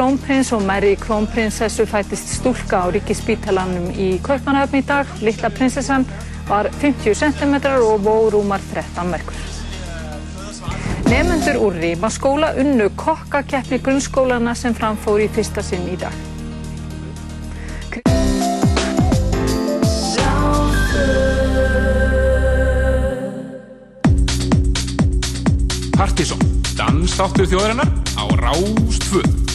Krónprins og Mary Krónprinsessu fættist stúlka á ríkispítalanum í Kaupmannahöfn í dag. Littla prinsessan var 50 cm og vó rúmar 13 merkur. Nefnendur úr Rímaskóla unnu kokkakeppni grunnskólana sem framfór í fyrsta sinn í dag. Partíson, dansþáttur þjóðarinnar á Rástföð.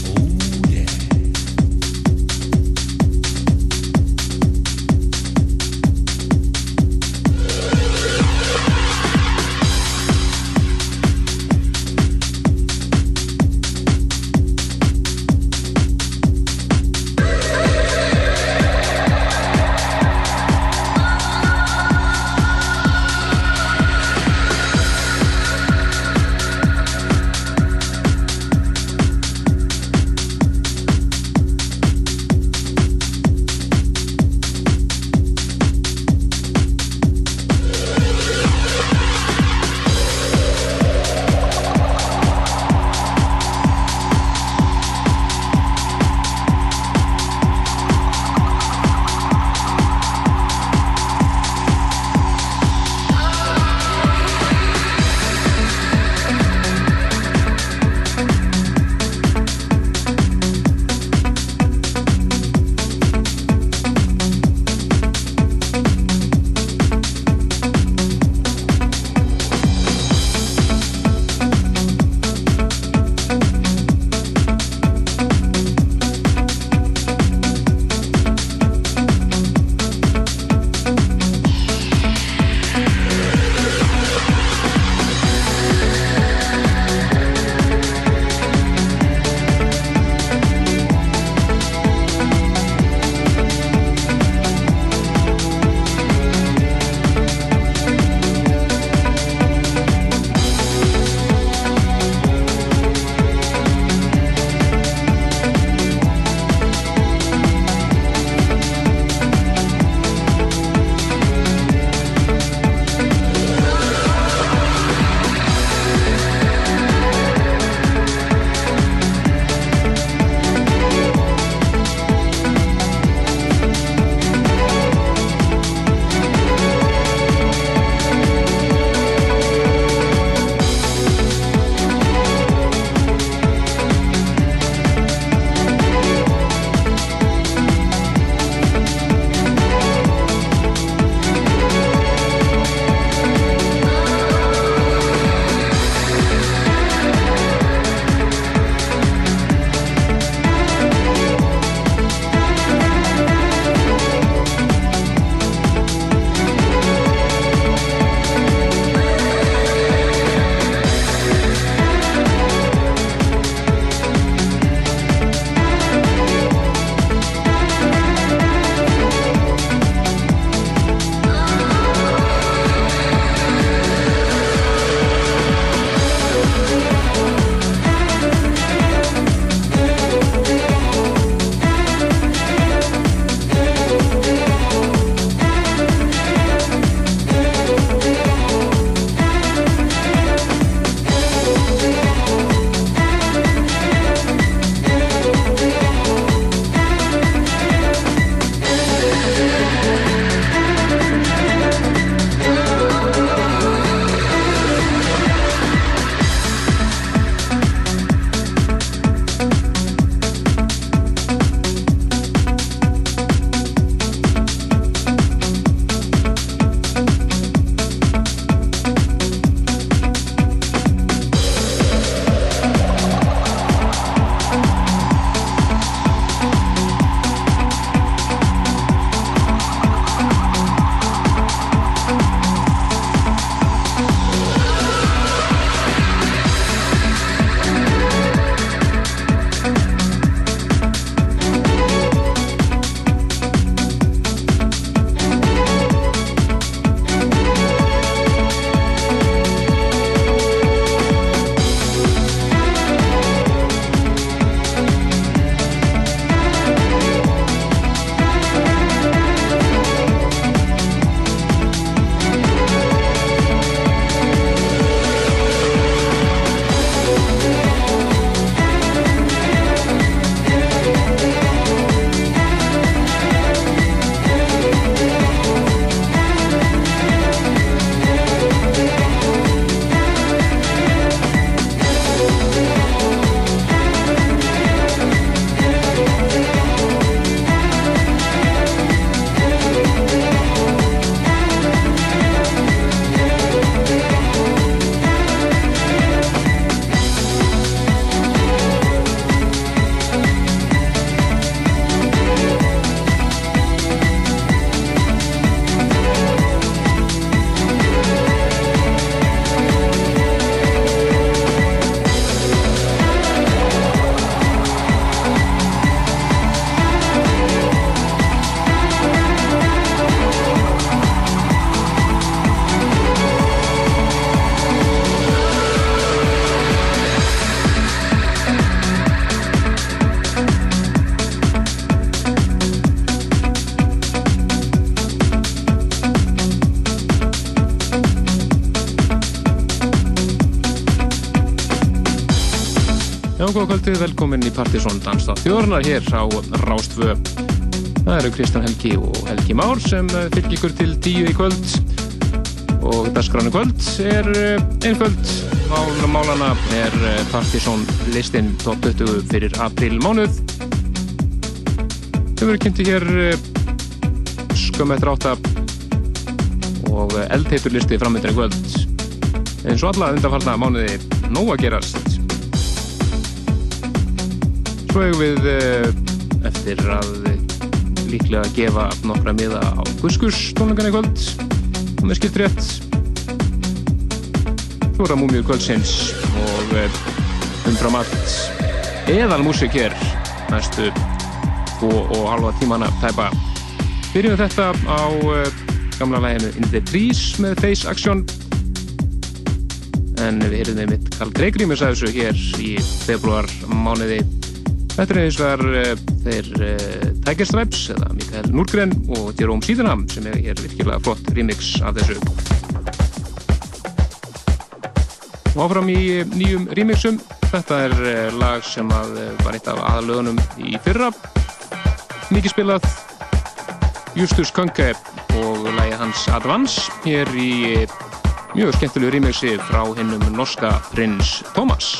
Kvöldið, velkomin í Partisón Danstáð þjórnar hér á Rástvö. Það eru Kristján Helgi og Helgi Már sem eh, fylgir ykkur til tíu í kvöld og dagskránu kvöld er eh, einföld. Máluna málana er eh, Partisón listinn top 20 fyrir april mánuð. Þau verður kynnti hér skömm eftir átta og eldheitur listi framöndir í kvöld. Eins og alla undanfarnar mánuði nóg að gerast hefur við eh, eftir að líklega gefa nokkra miða á Guskus tónleikana í kvöld. Og með skilt rétt. Svo er það múmiður kvöldsins og eh, umfram allt eðal músik hér næstu og halva tímana tæpa. Byrjum þetta á eh, gamla læginu In the Trees með Face Action. En við erum með mitt Karl Greigrímis að þessu hér í februar mánuði Þetta er eins og uh, þeir uh, Tiger Stripes eða Mikael Núrgren og Jerome Sydenham sem er virkilega flott remix af þessu. Og áfram í uh, nýjum remixum. Þetta er lag sem að, var eitt af aðalögunum í fyrra. Mikið spilað Justus Könke og lagi hans Advance hér í mjög skemmtilegu remixi frá hennum norska prins Thomas.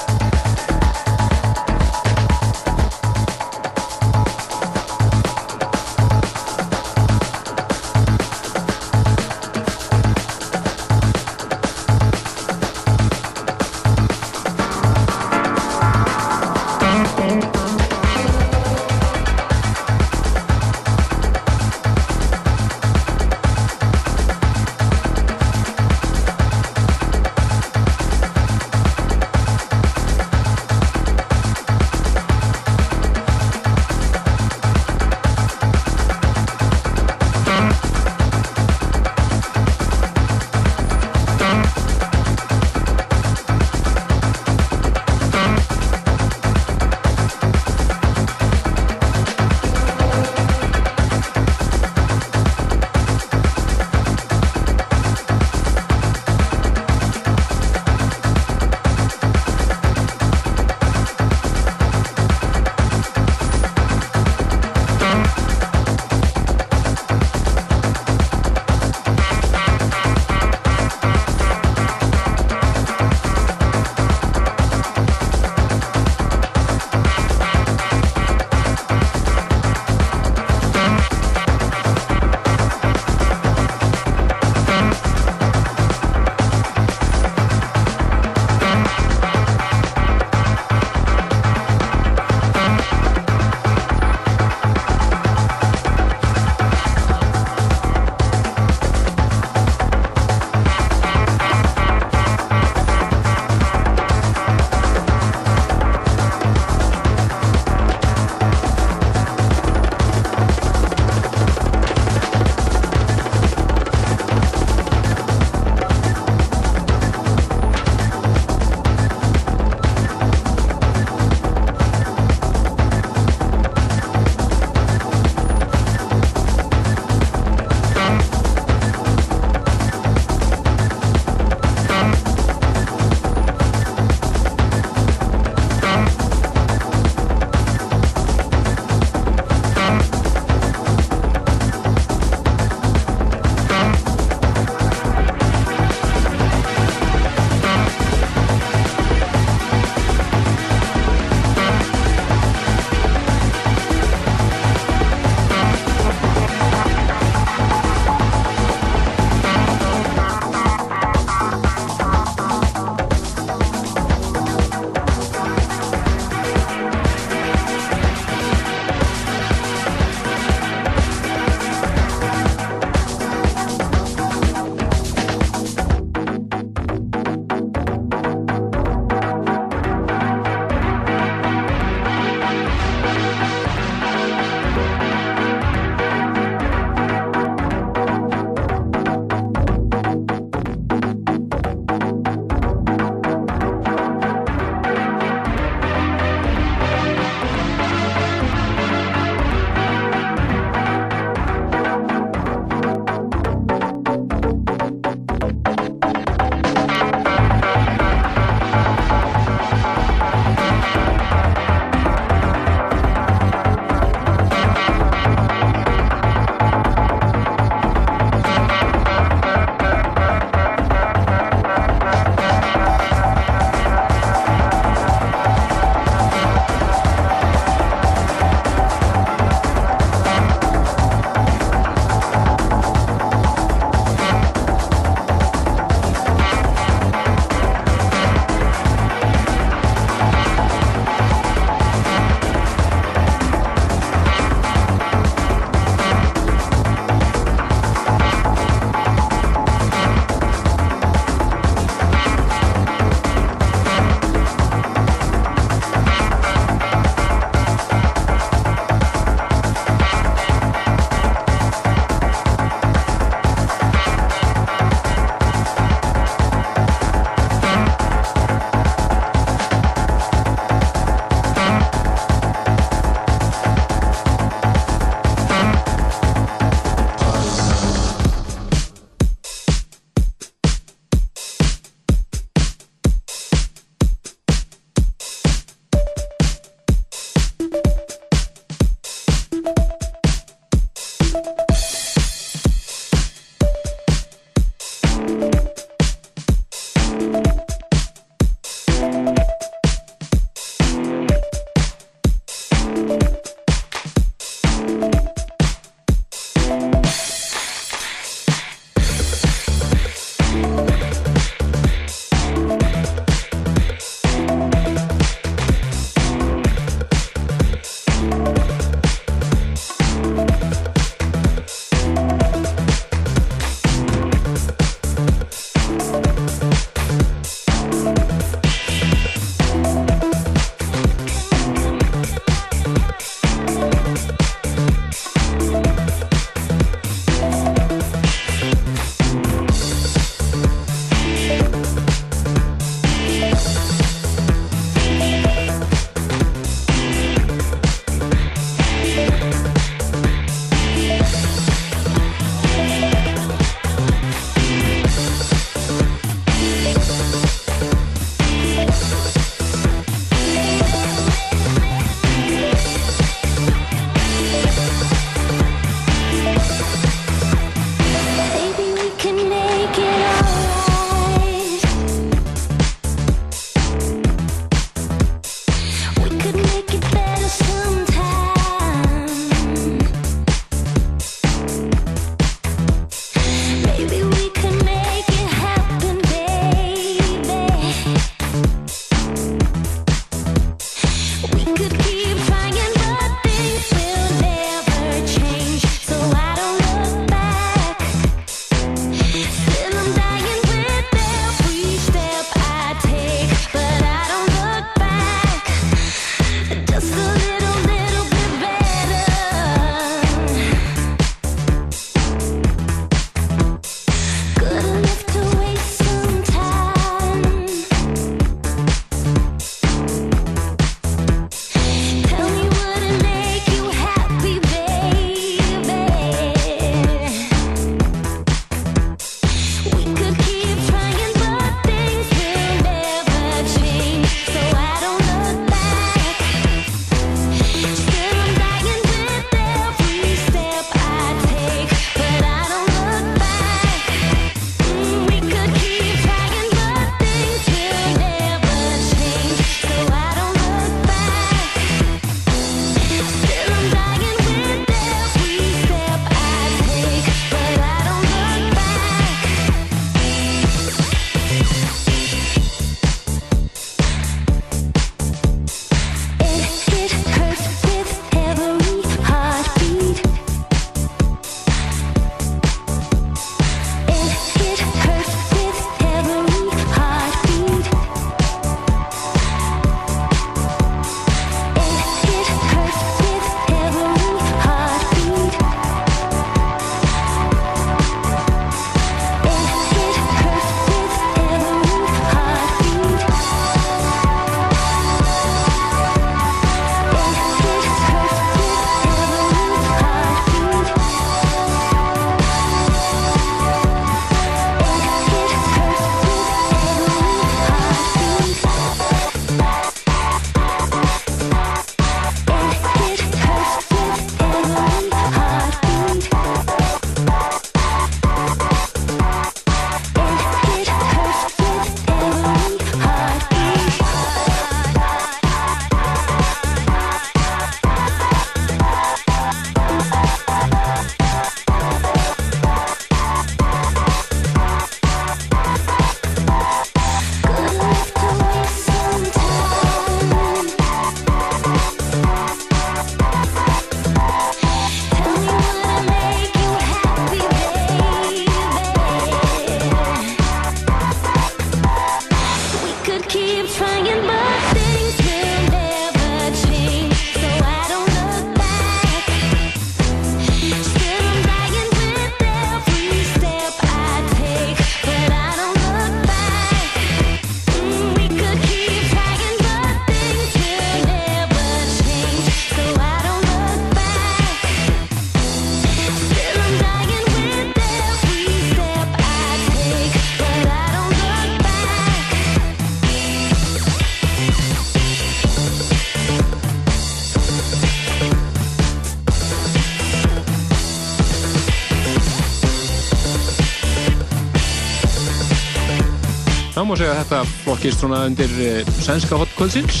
Má segja að þetta flokkist svona undir uh, sænska hotkvöldsins.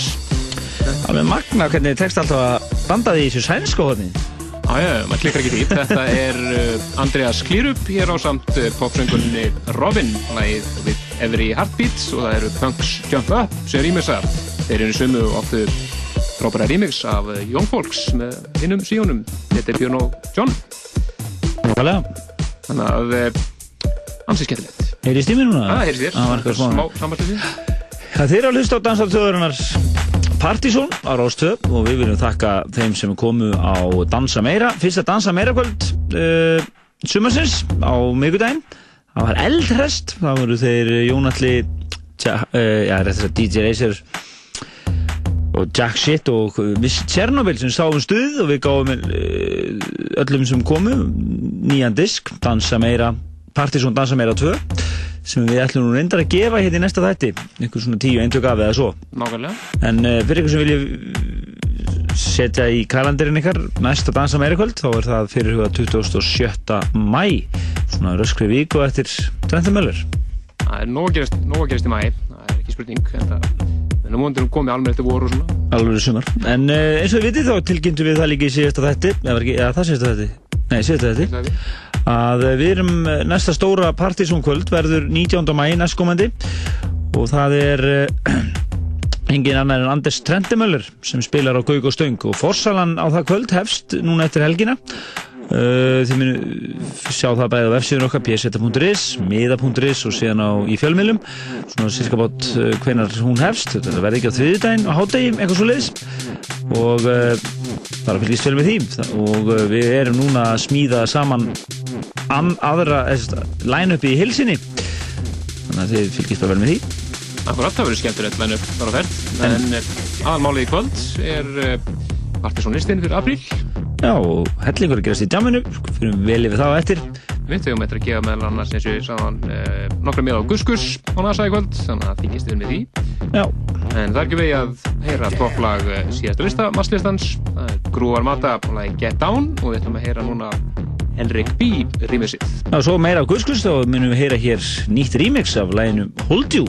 Það er magna hvernig tekst alltaf að banda því í þessu sænska hotni. Jájá, maður klikkar ekki því. Þetta er uh, Andreas Klírup hér á samt uh, popsöngunni Robin, lægið við Every Heartbeat og það eru Punks Jump Up sem rýmisar. Þeir eru sumu og áttu frábæra rýmix af Young Folks með hinnum síjónum. Þetta er Björn og John. Þannig að ansið skemmtilegt. Heyrðist í mér núna? Það heyrðist þér. Það var eitthvað smá. Smá samværslega. Það þeir að hlusta á Dansartöðurinnar Partizón á Róstöð og við viljum þakka þeim sem komu á Dansa Meira. Fyrsta Dansa Meira kvöld uh, sumarsins á miðgudaginn. Það var eldhrest. Það voru þeir Jónalli, uh, já, réttir að DJ Racer og Jack Shit og Miss Chernobyl sem sáum stuð og við gáum uh, öllum sem komu nýjan disk, Dansa Meira Partizón Dansa Meira 2 sem við ætlum nú reyndar að gefa hérna í næsta þætti. Einhver svona tíu eintök af eða svo. Nákvæmlega. En uh, fyrir ykkur sem vilja setja í kalendarinn ykkar næsta Dansa Meira kvöld þá er það fyrir huga 27. mæ svona röskri viku eftir Trenthumöller Það er nóg að gerast, í mæ það er ekki spurning en það en á móndunum komið alveg eftir voru og svona. Alveg sumar. En uh, eins og við vitið þá tilkynntum við það líka í síðasta þætti eða, eða það síðasta þætti? Nei síðasta þætti að við erum næsta stóra partysónkvöld verður 19. mæ næstkomandi og það er uh, engin annar en Anders Trendemöller sem spilar á Gaug og Stöng og forsalan á það kvöld hefst núna eftir helgina. Uh, þið munu sjá það bæðið á websíðun okkar pseta.is, miða.is og síðan á í fjölmiðlum. Svona cirka bát hvenar hún hefst þetta verði ekki á þriðdægin á hátdegi eitthvað svo leiðis og uh, bara fylgist vel með því. Og uh, við erum núna að smíða saman aðra line-up í hilsinni þannig að þið fylgist bara vel með því. Akkurat, það verður skemmtilegt line-up þar á færð en, en aðalmálið í kvöld er partysónistinn fyrir apríl Já, og hellingur er gerast í djáminu fyrir vel yfir þá eftir Við höfum eftir að gefa meðal annars eins og ég sagðan uh, nokkra með á Guskus á NASA í kvöld þannig að þingist við með því Já. en það er ekki vegi að heyra topplag síðastu lista, masslistans Grúar Mata, lagi Get Down og við ætlum að heyra núna Henrik B. remixið. Já, svo meira á Guskus þá munum við heyra hér nýtt remix af læginu Hold You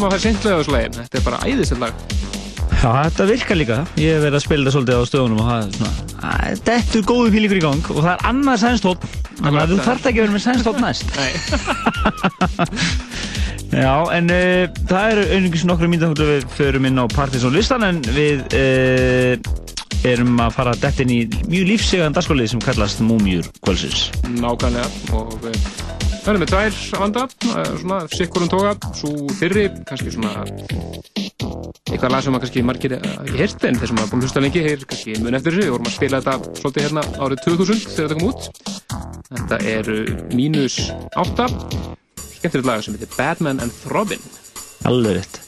maður fær sintlega á lagi þetta er bara æðislega lag. Já, þetta virkar líka. Ég hef verið að spila þetta svolítið á stöðunum og það er svona þetta er góðu pílingur í gang og það er annað sænstótt þannig að þú þarf ekki að vera með sænstótt næst. Já, en uh, það eru einungis nokkru mínúti við förum inn á Partiðsson listan en við uh, erum að fara dætt inn í mjög lífsegan dagskólið sem kallast Múmjur kvölsins Nákvæmlega og við eh, Það er með tvær vanda, svona sikkurum toga, svo fyrri, kannski svona eitthvað lag sem að kannski margir ekki heyrst en þeir sem hafa búin að hlusta lengi heyr kannski mun eftir þessu, við vorum að spila þetta svolítið hérna árið 2000 þegar þetta kom út. Þetta er mínus 8 skemmtilegt lag sem heitir Batman and Throbbin Alveg rétt.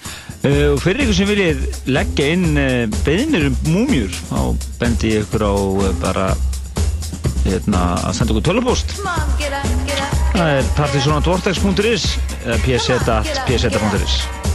Uh, og fyrir ykkur sem viljið leggja inn uh, beðinir um múmjur þá bendi ég ykkur á uh, bara hérna að senda okkur tölupóst Það er partysonatvortex.is eða pseta.pseta.is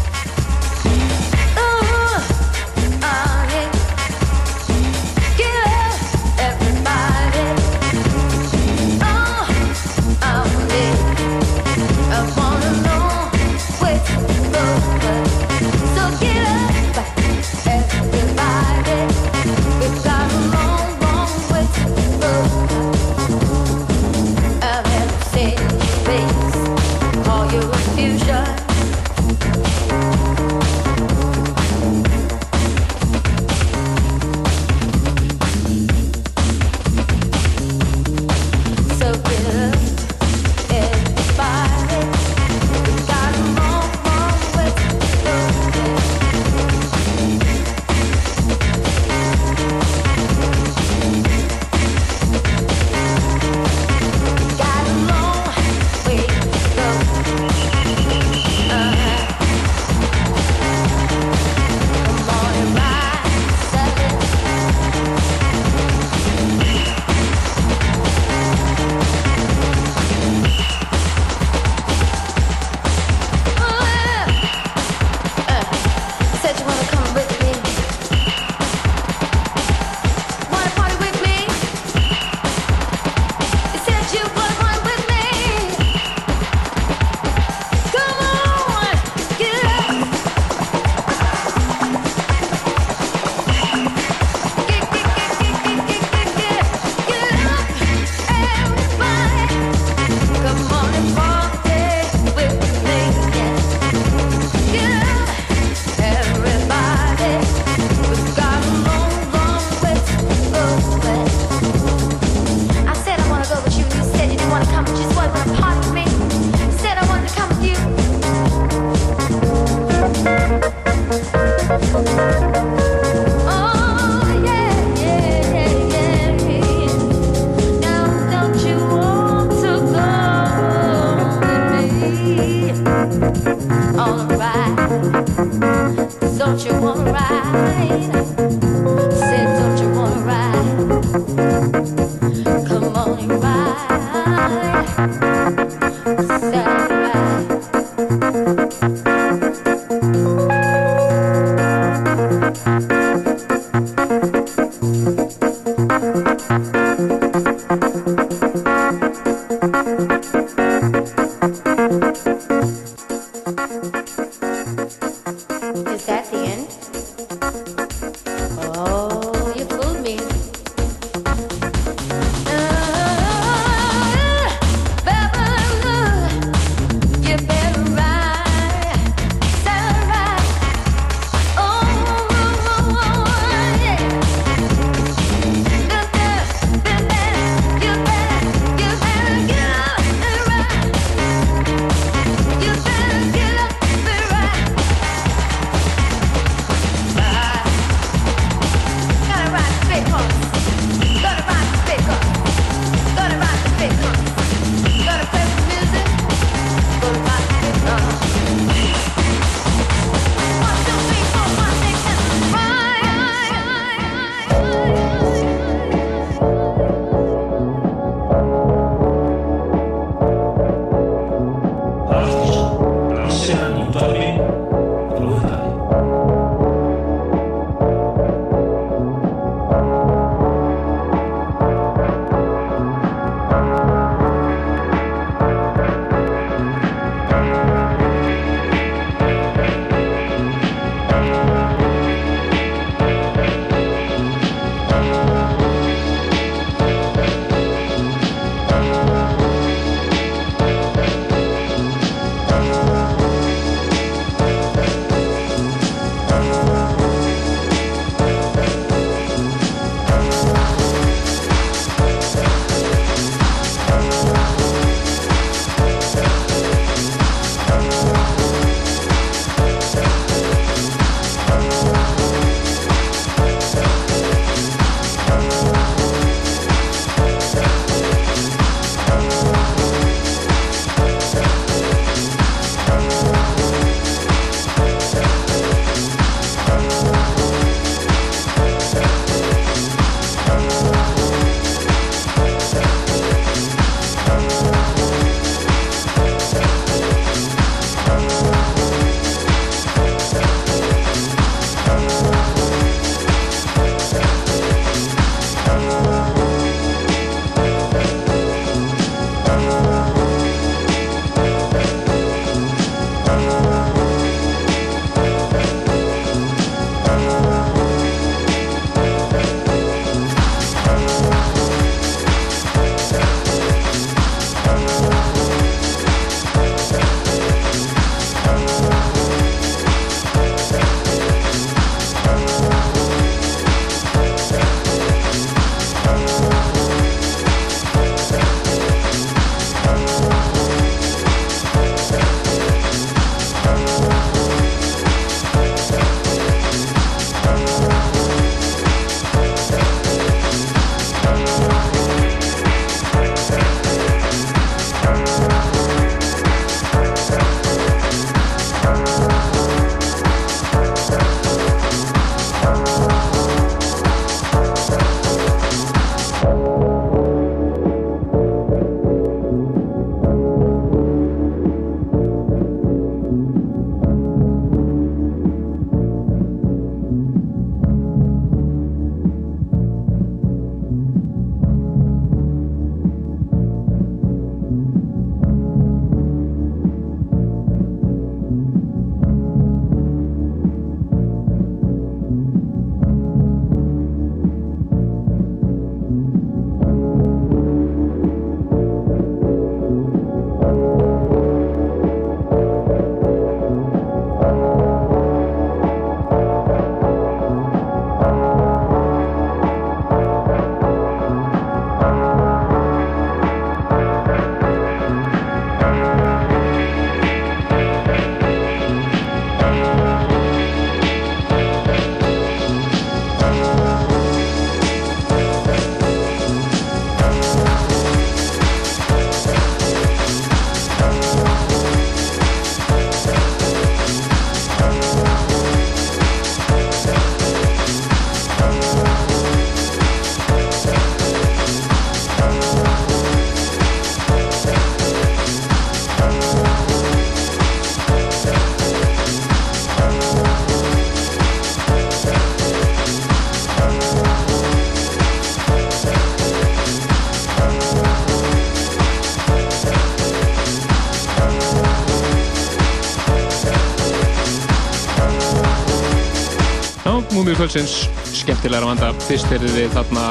múmið kvöldsins, skemmtilegra vanda. Fyrst er þið þarna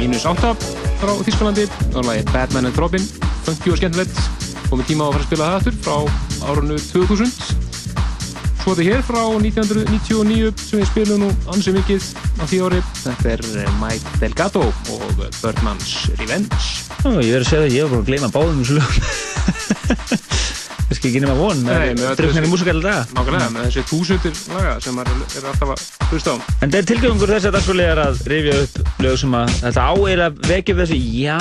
mínus 8 frá Þísklandi og lagi Batman and Robin, funky og skemmtilegt. Komið tíma á að fara að spila það aftur frá árunnu 2000. Svo er þetta hér frá 1999 sem við spilum nú ansið mikið á því ári. Þetta er eh, Mike Delgado og Birdman's Revenge. Já, ég verði að segja það, ég var bara að gleyma báðum þessu lögum. Kannski ekki nema von drifnir músikæli daga Nákvæmlega, með þessi túsundir laga sem maður er alltaf að hlusta á. En það er tilgöngur þess að dagsfólið er að rifja upp lög sem að þetta á er að vekja þessu já.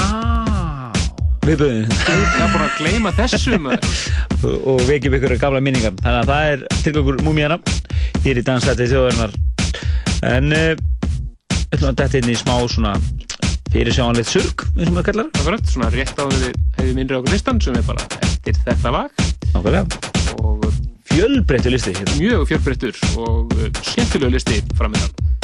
Viðböðin Það er bara að gleyma þessum og vekja upp ykkur gamla minningar. Þannig að það er tilgöngur múmíana hér í dansætið þjóðarinnar. En þetta er inn í smá svona fyrir sjáanleitt surg eins og maður kallar það svona rétt á því hefur minnri okkur listan sem er bara eftir þetta lag Nákvæmlega. Og fjölbreyttur listi. Mjög fjölbreyttur og skemmtilegu listi framöndan.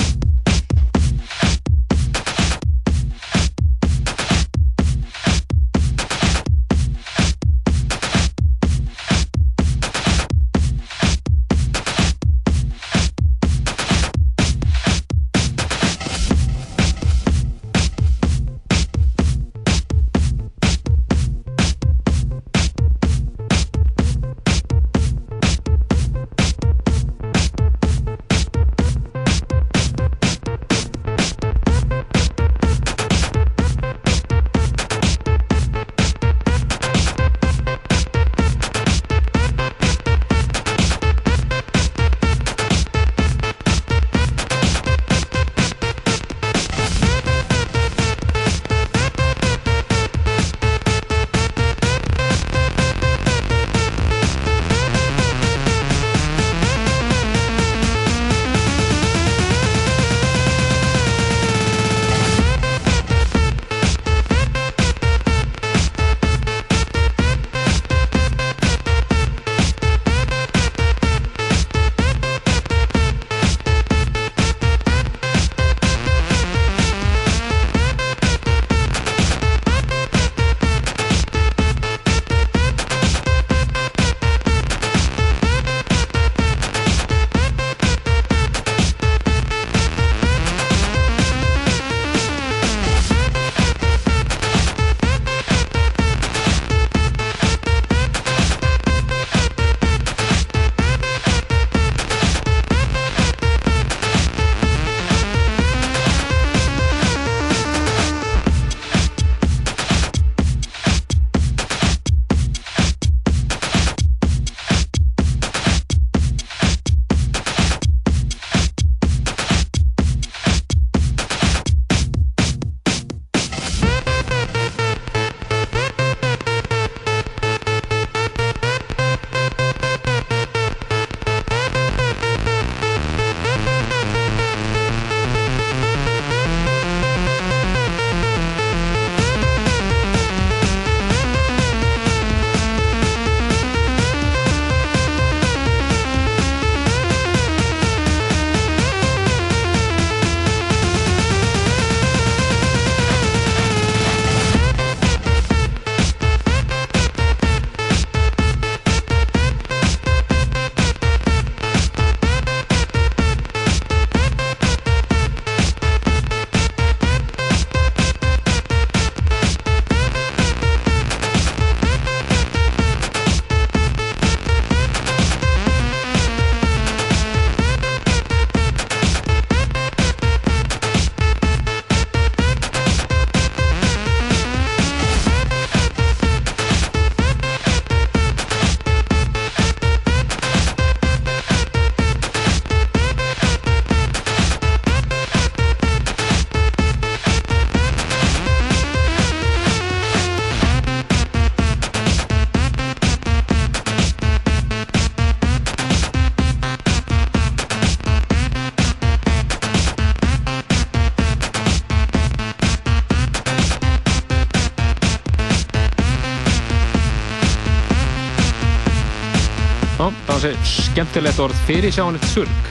Skemmtilegt orð fyrir sjáanlegt surg.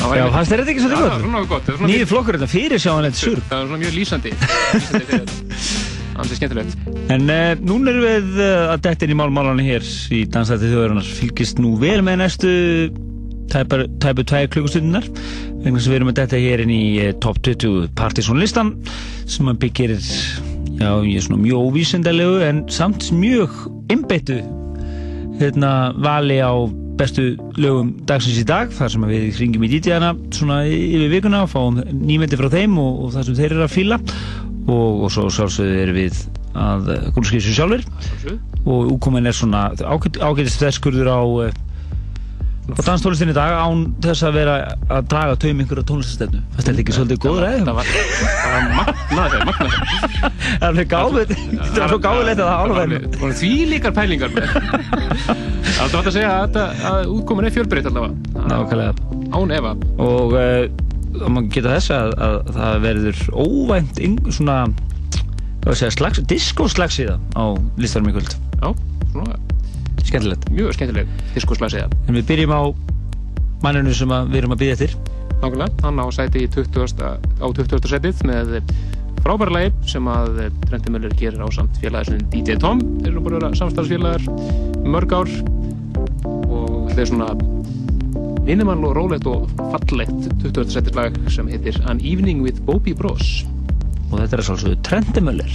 Já, hans er þetta ekki svo líka gott? Nýði flokkur þetta fyrir sjáanlegt surg. Það er svona mjög lýsandi Hans er skemmtilegt. En uh, núna erum við uh, að detta inn í málmálanum hér í Dansætti þjóðarinnar. Fylgist nú vel með næstu tæpur tvæg klukkustundinar vegna sem við erum að detta hér inn í eh, top 20 Partisan listan sem byggir já, ég er svona mjög óvísendalegu en samt mjög innbeittu hérna, vali á bestu lögum dagsins í dag þar sem við ringjum í DJ-ana svona yfir vikuna og fáum nýmendi frá þeim og, og það sem þeir eru að fýla og, og svo sálsögðu erum við að grunnskriðsum sjálfur og úkomin er svona ágætist þesskurður á eh, á danstólistinni í dag án þess að vera að draga taum ykkur á tónlistastefnu þetta er ekki svolítið góður eða? það var magnaði magnaði það er gáðið það er svo gáðilegt að það álverðin. því líkar pælingar það var að segja að, að útkomin er fjölbreytt allavega. Án Eva og uh, maður geta þess að, að það verður óvænt svona slags, diskoslagsíða á listarum í kvöld. Já, svona Skemmtilegt. Mjög skemmtilegt diskoslagsíða En við byrjum á manninu sem við erum að byrja eftir. Nákvæmlega, hann á sæti 20, á 20. setið með frábæra leið sem að Trendi Möller gerir á samt félagin DJ Tom. Þeir eru búin að vera samstagsfélagar mörg ár og þetta er svona minimal og rólegt og fallegt 20. setið lag sem heitir An Evening with Bobby Bros. Og þetta er svolítið Trendemöller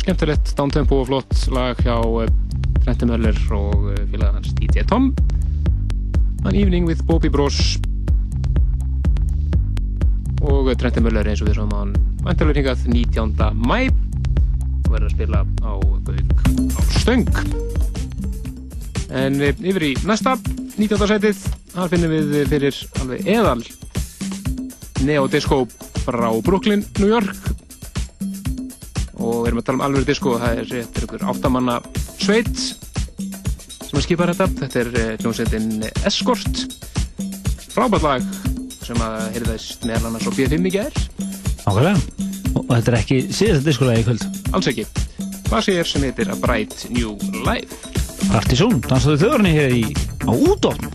skemmtilegt downtempo og flott lag hjá Trenti Möller og félag hans DJ Tom An Evening with Bobby Bros og Trenti Möller eins og við sáum hann vantilega hingað 19. mæ og verður að spila á Gauk á Stöng en yfir í næsta 19. setið þar finnum við fyrir alveg eðal neodisco frá Brooklyn, New York við erum að tala um alveg disco það er einhver áttamanna sveit sem skipar þetta. Þetta er eh, hljómsveitin Escort. Frábært lag sem að heyrðast meðal annars á B5 í gerð Ákveðlega og þetta er ekki síðast diskolagi í kvöld. Alls ekki. Hvað sér sem heitir A Bright New Life. Partizón, dansaðu þjóðurni hér í á útdótt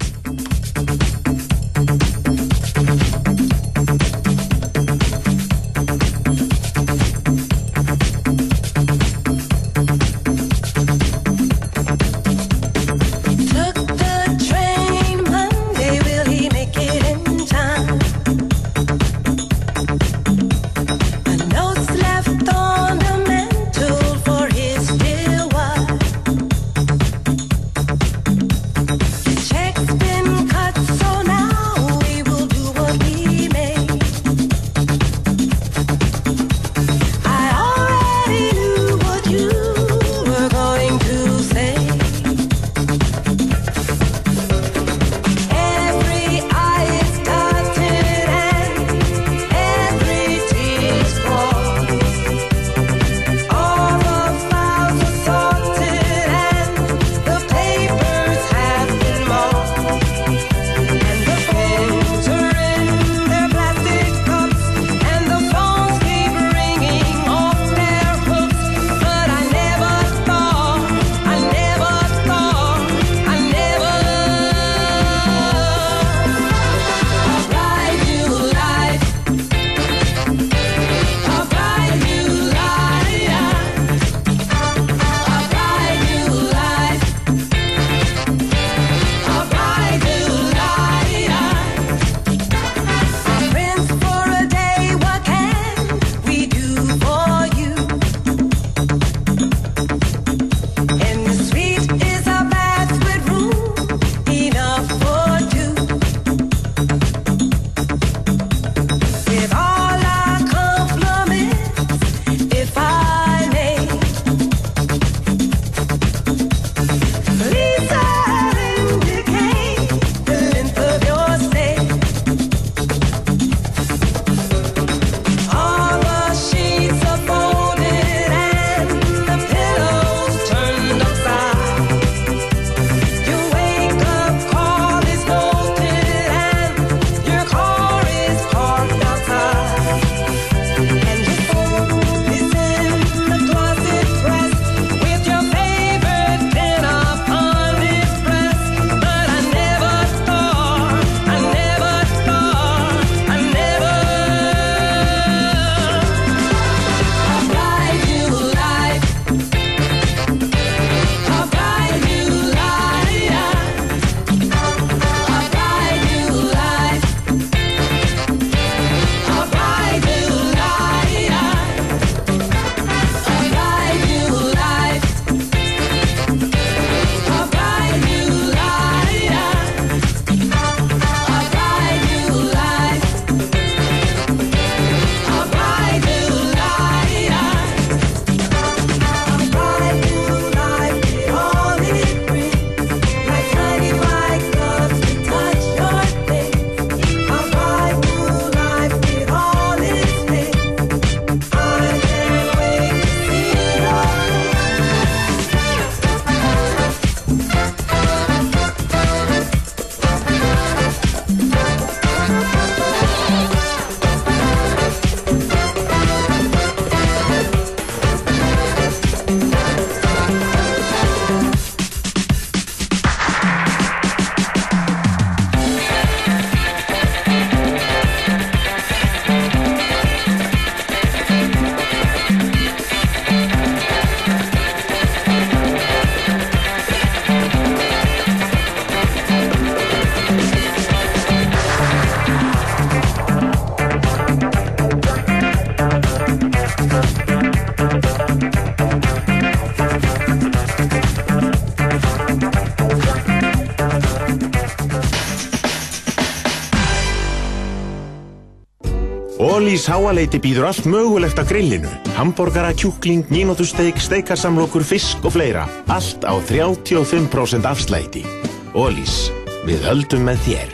Ólís háaleiti býður allt mögulegt á grillinu. Hamborgara, kjúkling, mínótusteik, steikassamlokur, fisk og fleira. Allt á 35% afslæti. Ólís, við höldum með þér.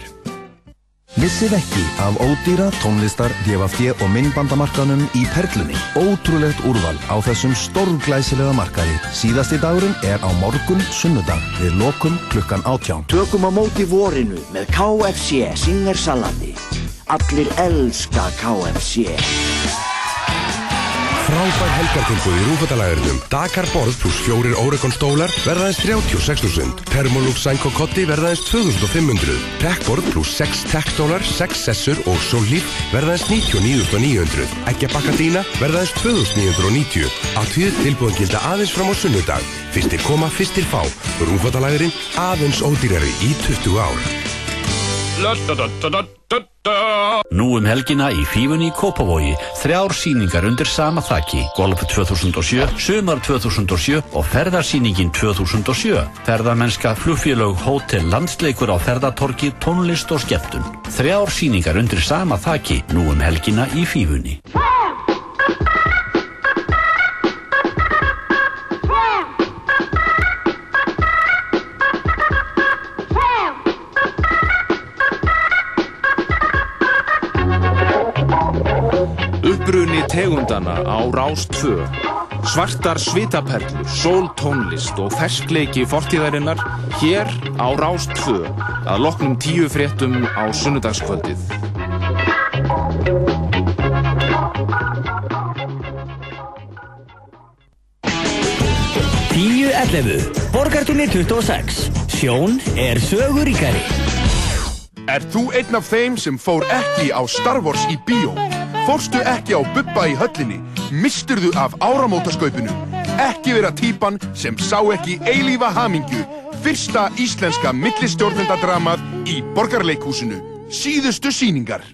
Missið ekki af ódýra, tónlistar, DFFD og minnbandamarkanum í Perlunni. Ótrúlegt úrval á þessum stórglæsilega markaði. Síðasti dagurinn er á morgun sunnudag við lokum klukkan átján. Tökum á móti vorinu með KFC Singersalati. Allir elska KFC. Frábær helgartilbúð í rúfatalæðurinnum. Dakar borð pluss fjórir Oregon stólar verðaðist 36.000. Thermolux Sænko Kotti verðaðist 2.500. Tekborð pluss 6 tektólar, 6 sessur og sólíf verðaðist 99.900. Ekki bakka dýna verðaðist 2.990. Að tíð tilbúðan gilda aðeins fram á sunnudag. Fyrstir koma, fyrstir fá. Rúfatalæðurinn aðeins ódýrari í 20 ár. Helgina í Fífunni í Kópavogi. Þrjár síningar undir sama þakki Golf 2007, Sumar 2007 og Ferðarsýningin 2007 Ferðarmennska, flugfélög, hótel, landsleikur á ferðartorki, tónlist og skemmtun. Þrjár síningar undir sama þakki nú um helgina í Fífunni tegundana á Rás 2 Svartar svitaperlur, sóltónlist og ferskleiki fortíðarinnar hér á Rás 2 að loknum tíu fréttum á sunnudagskvöldið. Tíu 11, borgartunni 26, sjón er söguríkari. Er þú einn af þeim sem fór ekki á Star Wars í bíó? Fórstu ekki á Bubba í höllinni? Misturðu af áramótaskaupinu? Ekki vera típan sem sá ekki eilífa hamingju? Fyrsta íslenska millistjórnendadramað í Borgarleikhúsinu. Síðustu síningar.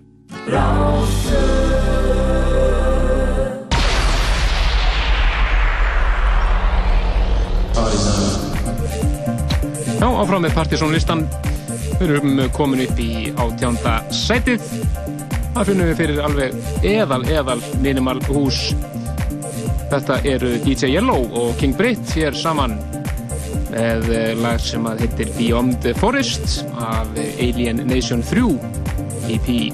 Já, áfram með partysónlistan. Við erum komin upp í átjánda sætið. Það finnum við fyrir alveg eðal, eðal minimal hús. Þetta eru DJ Yellow og King Britt hér saman með eh, lag sem að hittir Beyond the Forest af Alien Nation 3 EP.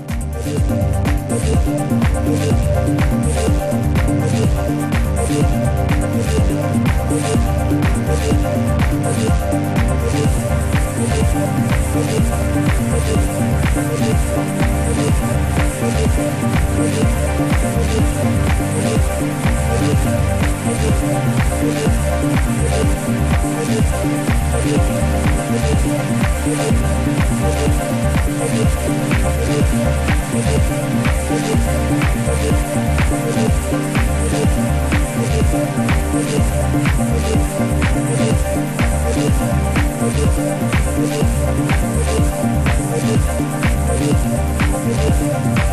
Thank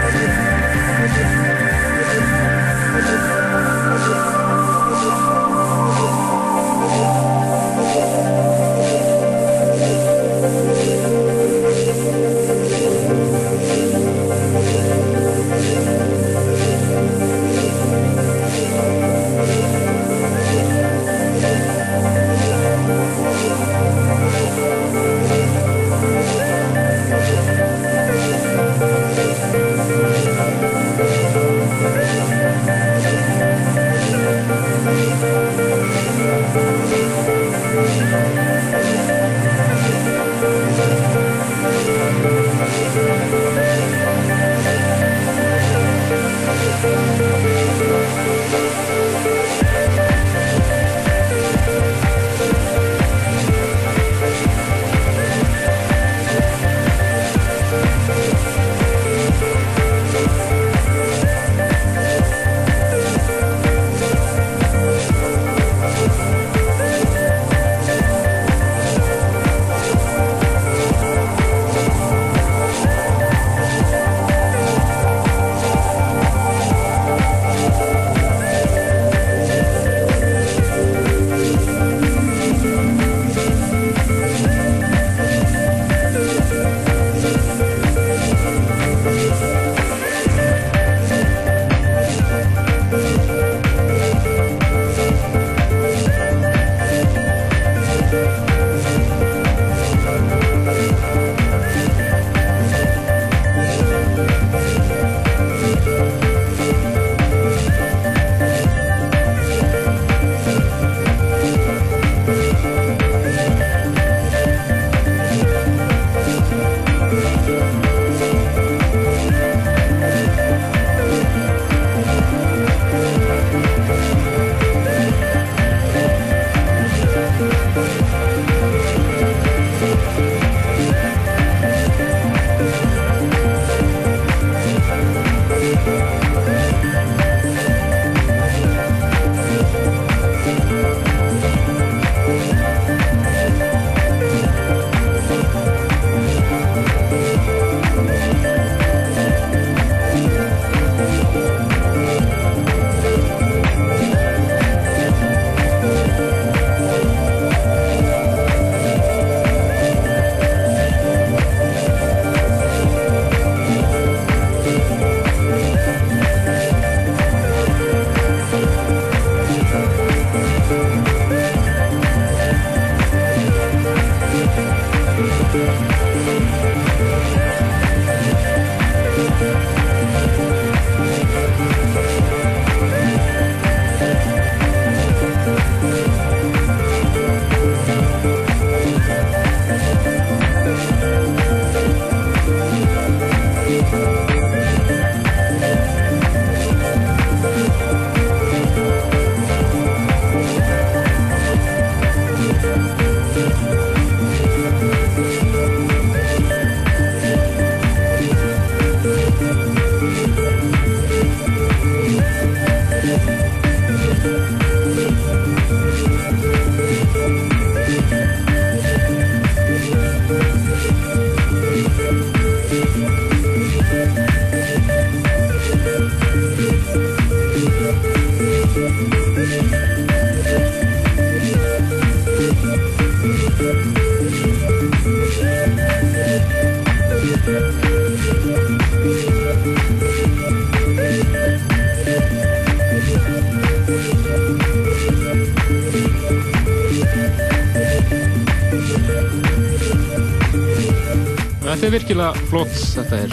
er virkilega flott, þetta er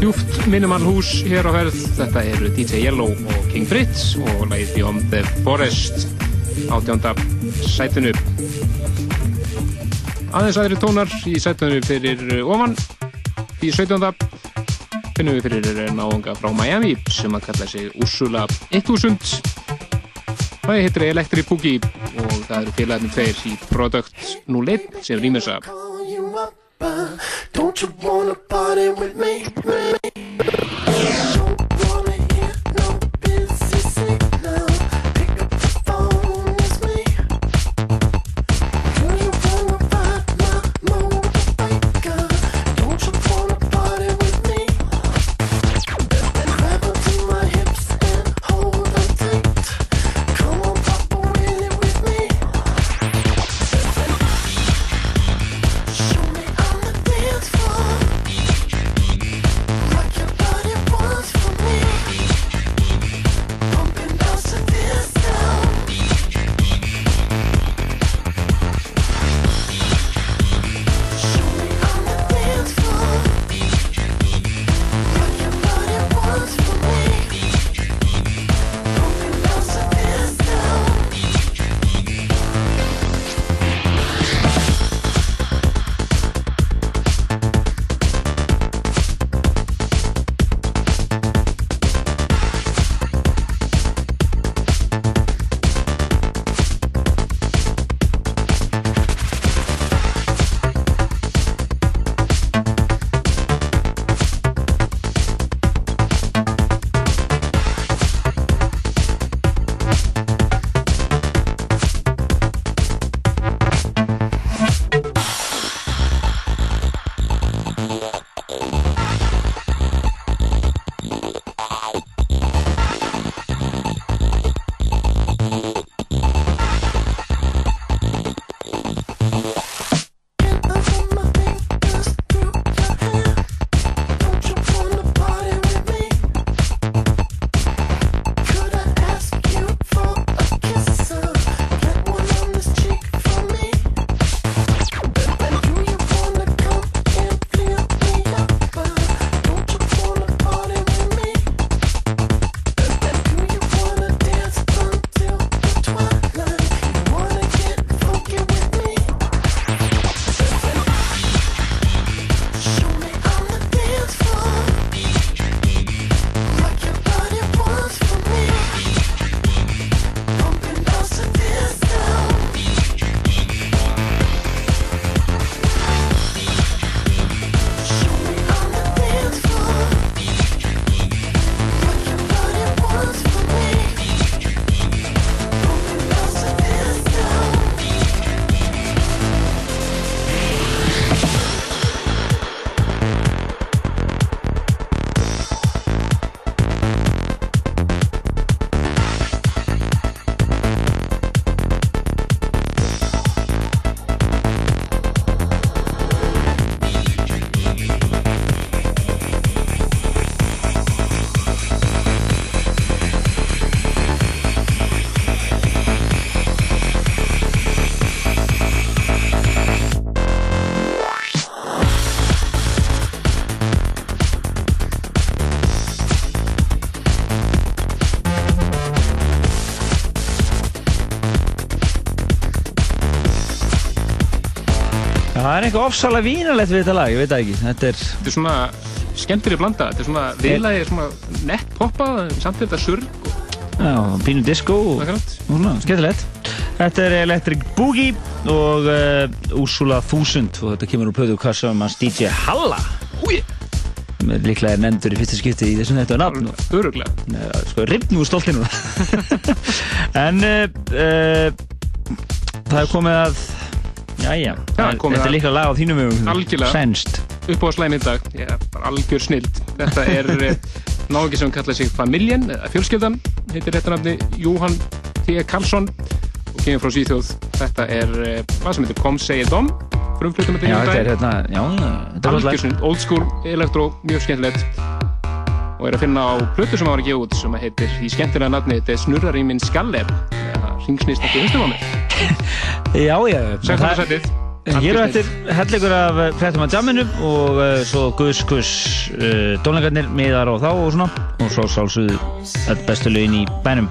djúft minimal hús hér á ferð. Þetta eru DJ Yellow og King Fritz og lagið Beyond the Forest átjónda sætinu. Aðeins aðri tónar í sætinu fyrir ofan. Í 17. finnum við fyrir náðunga frá Miami sem að kalla sig Ursula 1000. Það heitir Electric Boogie og það eru félagarnir tveir í Product 01 sem rýmessa. Don't Það er eitthvað ofsalega vínalegt við þetta lag, ég veit það ekki. Þetta er... Þetta er svona skemmtileg blanda, þetta er svona viðlagi svona nett poppa, samt þetta surg. Já, pínu disco og svona, skemmtilegt. Þetta er Electric Boogie og uh, Úrsula 1000 og þetta kemur úr plöðu kassa um hans DJ Halla. Húi! Líklega er nefndur í fyrsta skipti í þessum þetta nafn. Öruglega. Sko, ripnum úr stoltinu. en uh, uh, það er komið að Jæja, þetta er líka lag á þínum vegum. Algjörlega. Sænst. Upp á slæmi í dag, ég er bara algjör snild. Þetta er náðungi sem kallar sig Familjen, eða fjölskyldan, heitir þetta nafni Jóhann T. Karlsson og kemur frá Svíþjóð. Þetta er eh, hvað sem heitir Kom segir Dom, frumflutum þetta er hérna, já, þetta er Algjör snild, old school, elektró, mjög skemmtilegt og er að finna á plötu sem hann var að gefa út sem heitir í skemmtilega nafni þetta er Snurrar í minn skallef ringsnýst ekki hlustum á mig Já, já. 16. það- setið Hér á eftir hellingur af eh, fréttum að jamminu og uh, svo Gus Gus uh, tónleikarnir miðar og þá og svona og svo sálsuðu öll bestu lögin í bænum.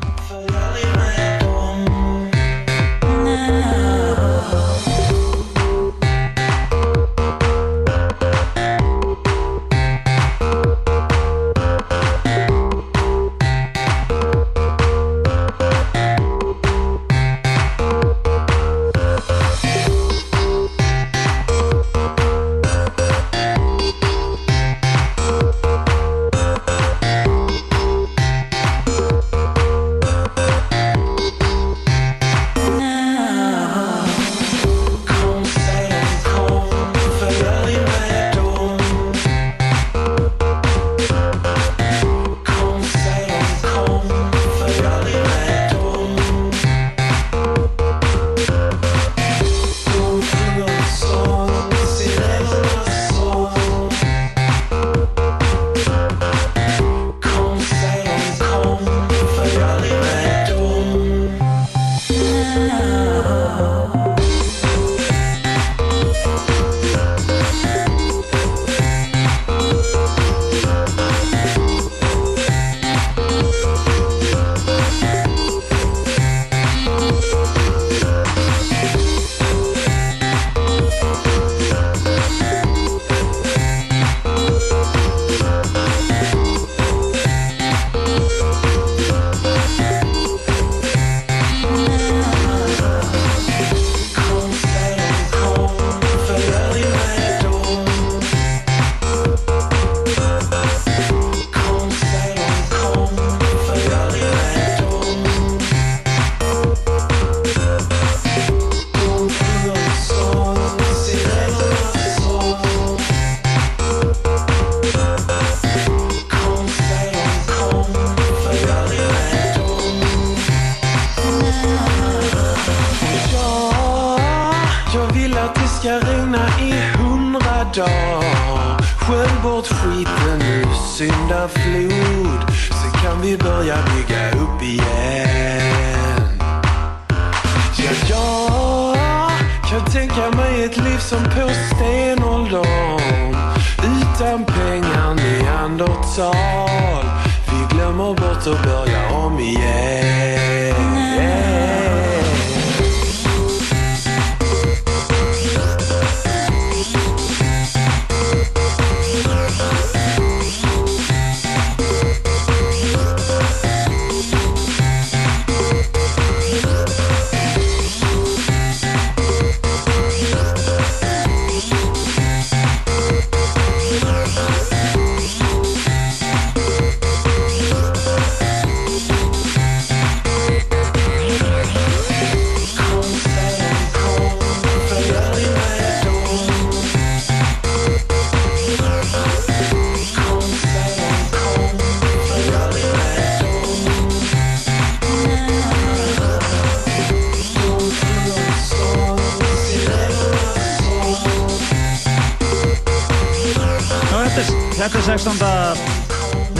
Gloria, oh yeah.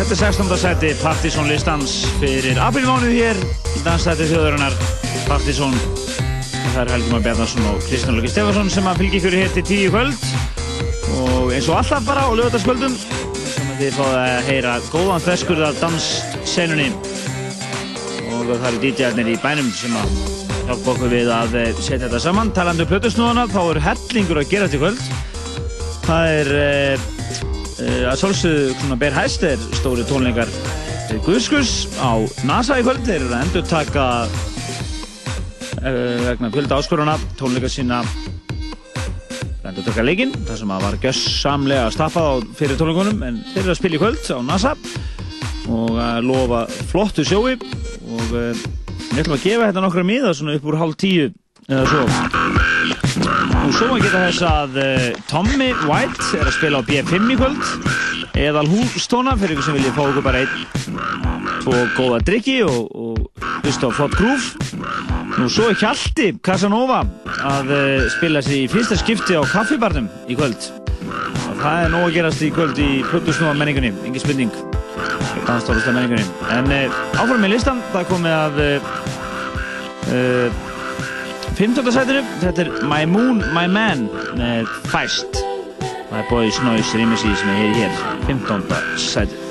Þetta er 16. seti Partizón listans fyrir aprilmánuð hér í dansstætti þjóðarinnar. Partizón Það er Helgi Már Bjarnarsson og Kristján Lóki Stefansson sem að fylgja ykkur hér til tíu kvöld. Og eins og alltaf bara á lögataskvöldum sem þið fáið að heyra góðan feskur af danssenunni og það eru DJ-arnir í bænum sem að hjálpa okkur við að eh, setja þetta saman. Talandi um plötusnúðana, þá er hellingur að gera til kvöld. Það er uh, að sjálfsögðu svona ber hæst er stóri tónleikar Guðskus á NASA í kvöld. Þeir eru að endur taka uh, vegna kvölda áskoruna tónleika sína. Endur taka leikinn það sem að var gössamlega staffað á fyrir tónleikunum en þeir eru að spila í kvöld á NASA og að lofa flottu sjói. Og við ætlum að gefa þetta nokkra miða svona upp úr hálf tíu eða svo og svo maður geta þess að uh, Tommy White er að spila á B5 í kvöld. Eðal hústóna fyrir ykkur sem vilja fá okkur bara einn tvo góða drikki og, og hlusta á flott grúf. Nú svo er Hjalti Casanova að uh, spila sér í fyrsta skipti á kaffibarnum í kvöld. Og það er nóg að gerast í kvöld í plötusnúa menningunni, engin spurning. Dansstóruslega menningunni en uh, áfram með listan, það komið að uh, 15. sætinu, þetta er My Moon, My Man með Feist. Það er Boys Noise rýmisíð sem er hér, 15. sætinu.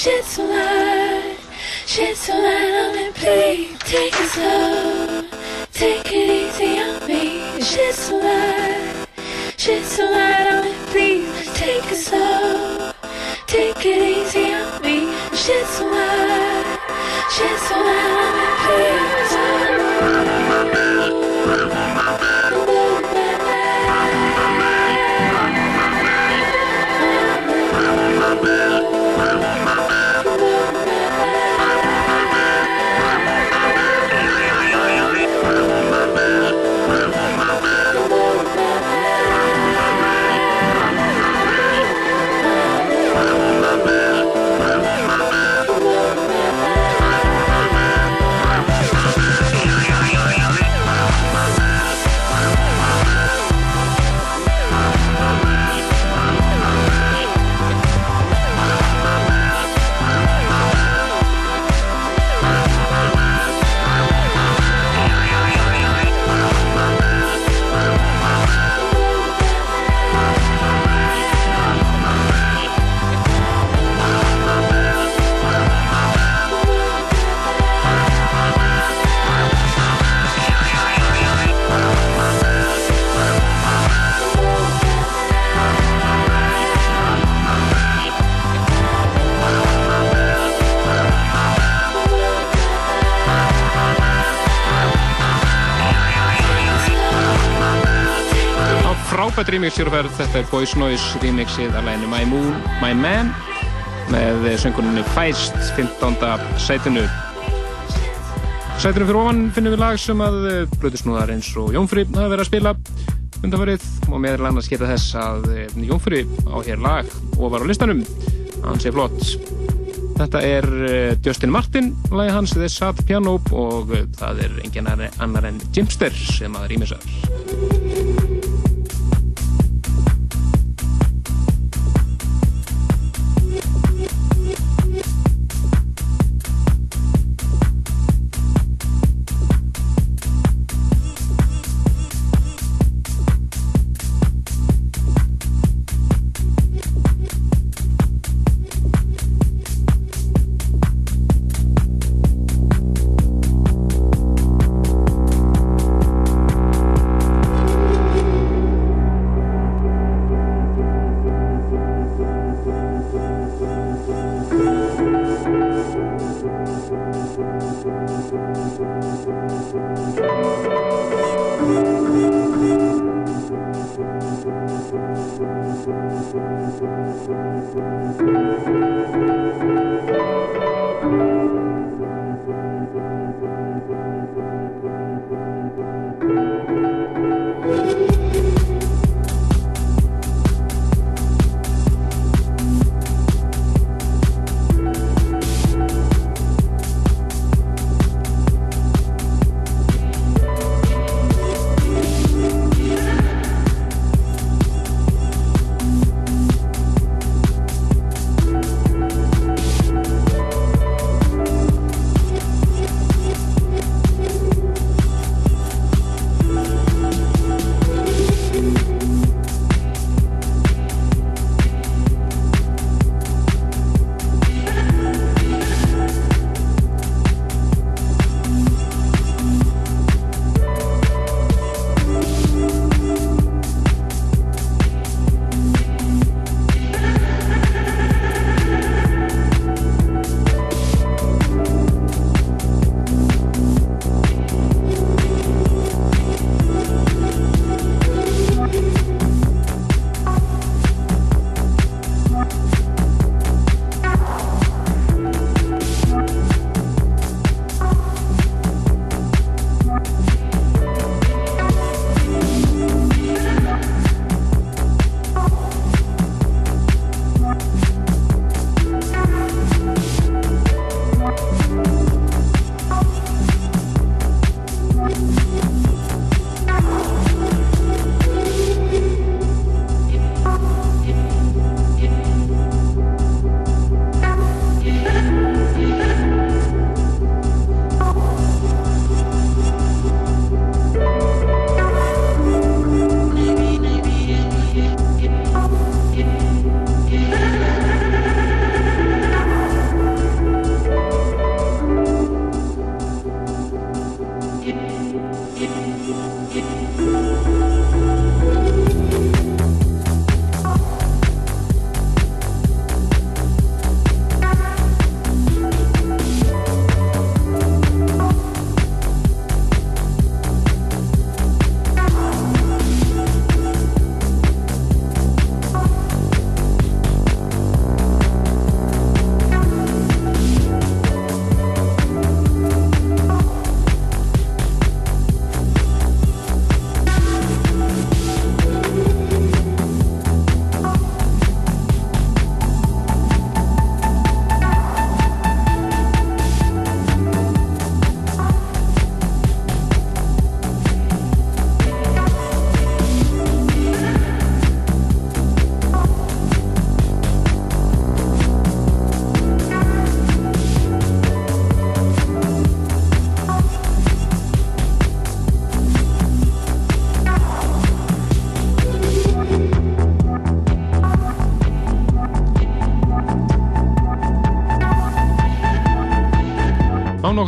Shit's so light, shit so light on me, please. Take it slow, take it easy on me. Shit's so light, shit so light on me, please. Take it slow, take it easy on me. Shit's so light, shit so light. Frábært remix hér á ferð, þetta er Boys Noise remixið að læginu My Moon, My Man með sönguninni Feist 15. sætinu. Sætinu fyrir ofan finnum við lag sem að Blöðusnúðar eins og Jónfri hafa verið að spila. Undanfarið og meðal annars geta þess að eh, Jónfri á hér lag og var á listanum. Hann sé flott. Þetta er eh, Justin Martin lagi hans, The Sad Piano og eh, það er engin annar en Jimster sem að rýmisar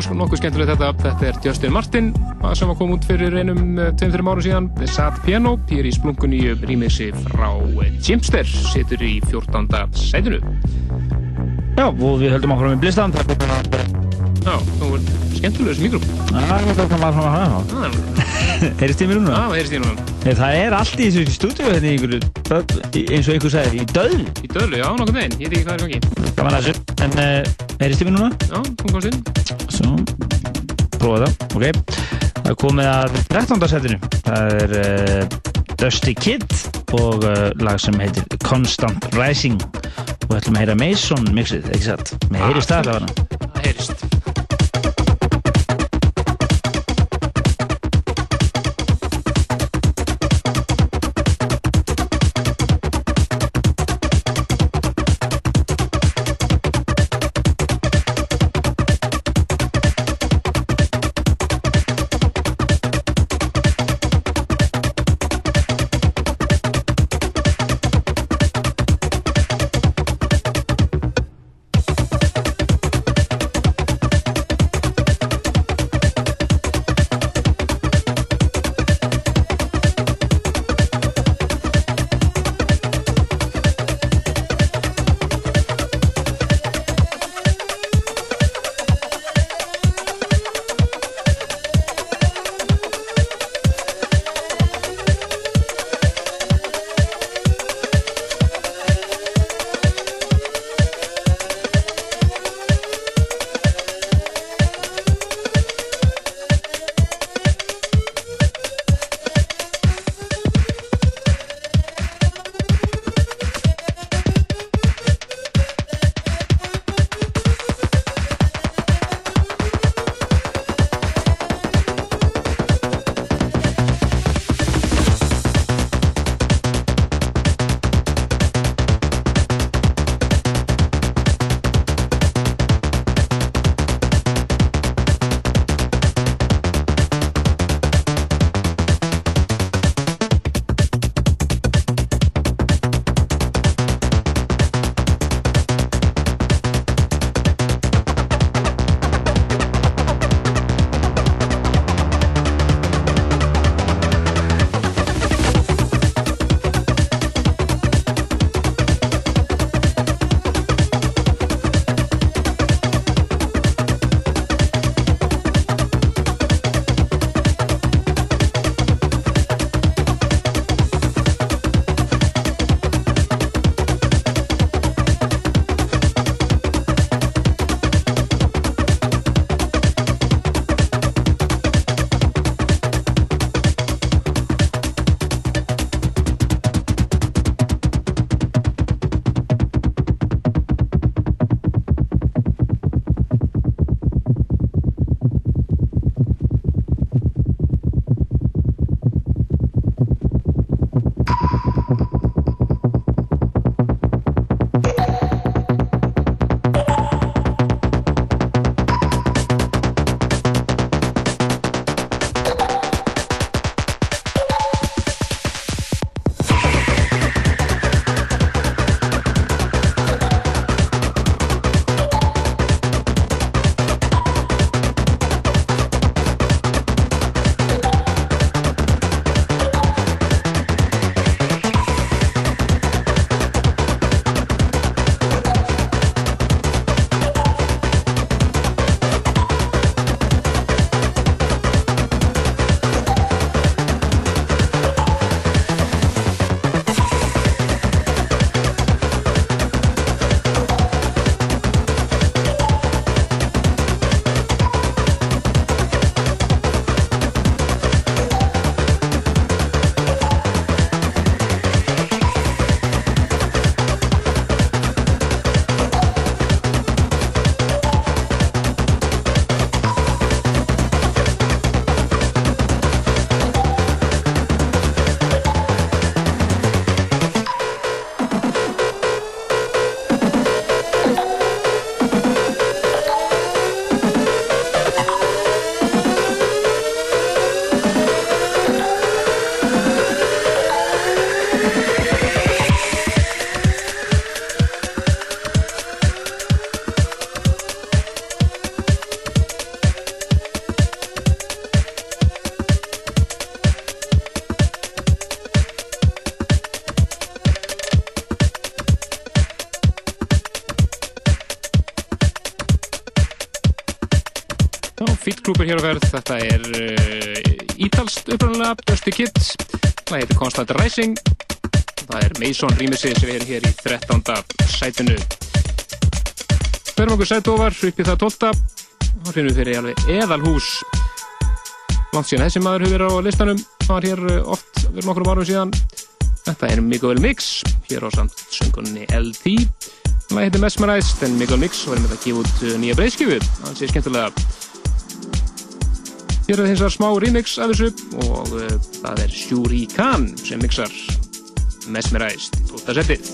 nokkuð, nokkuð skemmtilegt þetta. Þetta er Justin Martin að sem var kom út fyrir einum 2-3 árum síðan. The Sad Piano, hér í splunkunni rýmixi frá Jimster, situr í 14. sætinu. Já, og við höldum áfram í blistan. Já, þú er skemmtilegur þessi mikrofón. Já, það er maður frá maður. Heyrist ég mér núna? Já, heyrist ég núna. Það er allt í þessu stúdíu hérna í einhverju, eins og einhver sagði, í döðlu. Í döðlu, já, nokkuð meginn. Ég veit ekki hvað er gangi. Gaman að þessu. En uh, heyrist ég mér núna? Já, þú komst inn. Svo, prófa það, ok. Það komið að 13. setinu. Það er uh, Dusty Kid og uh, lag sem heitir Constant Rising. Og við ætlum að heyra Mason mixið, ekki satt? Með heyrist það allavega. Það heyrist. Hér á ferð. Þetta er uh, ítalst upprannlega, Dusty Kids. Það heitir Constant Rising. Það er Mason Remixi sem er hér í 13. sætinu. Förum okkur sæt ofar, upp í það 12. Það finnum við fyrir alveg eðalhús. Langt síðan þessi maður hefur verið á listanum. Það var hér uh, oft, erum okkur um árum síðan. Þetta er Miguel Mix, hér á samt söngunni LT. Það heitir Mesmerized, en Miguel Mix var með að gefa út uh, nýja breyðskjöfu. Það sé skemmtilega. Hér er hins vegar smá remix af þessu og uh, það er Shuri Khan sem mixar Mesmerized í 12. setið.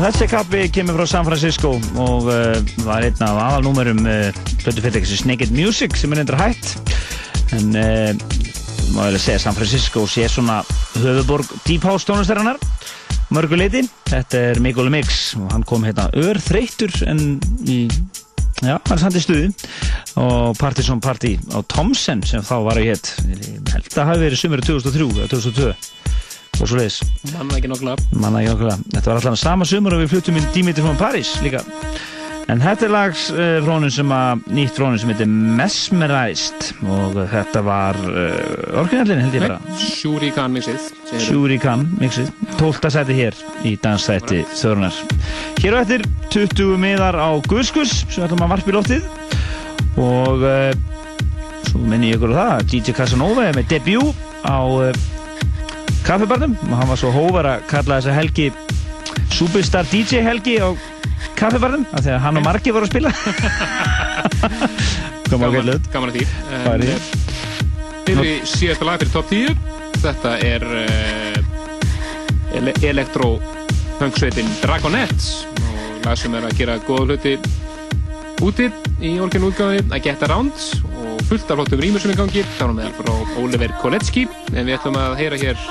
Þessi kappi kemur frá San Francisco og uh, var einn af aðalnúmerum uh, blötu fyrirtækisins Naked Music sem er endur hætt. En uh, má ég segja San Francisco sé svona höfuborg Deep House tónlistarinnar mörguleiti, þetta er Mikkel Mix og hann kom hérna örþreyttur en í Já, hann er samt í stuði. Og Partisan Party á Thomsen sem þá var ég hétt ég held að hafi verið sumur 2003 eða 2002 og svo leiðis Manna ekki nokkulega manna ekki okkur þetta var alltaf sama sumur og við fluttum inn Dimitri frá Paris líka en þetta er lags uh, frónum sem að nýtt frónum sem heitir Mesmerized og þetta var uh, orginallin held ég bara Shuri Khan mixið segirðu. Shuri Khan mixið 12. seti hér í dansþætti Þörnar hér á eftir 20 miðar á Guðskus sem ætlum að varpa í loftið og uh, svo minni ég ykkur á það DJ Casanova er með debut á kaffibarnum og hann var svo hóvar að kalla þessa helgi Superstar DJ helgi á kaffibarnum af því að hann og Margi voru að spila. Kom á gætlut Gaman að því. Hvað er En, því? eh, síðasta lag fyrir top 10 Þetta er uh, ele Electro punksveitin Dragonettes og lag sem er að gera góða hluti úti í orkinu útgáfi að Get Around og fullt af flottum rýmur sem er í gangi. Þá er með frá Oliver Kolecki en við ætlum að heyra hér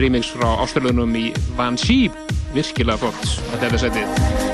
remix frá ástæðlunum í Van Shee virkilega flott að þetta setið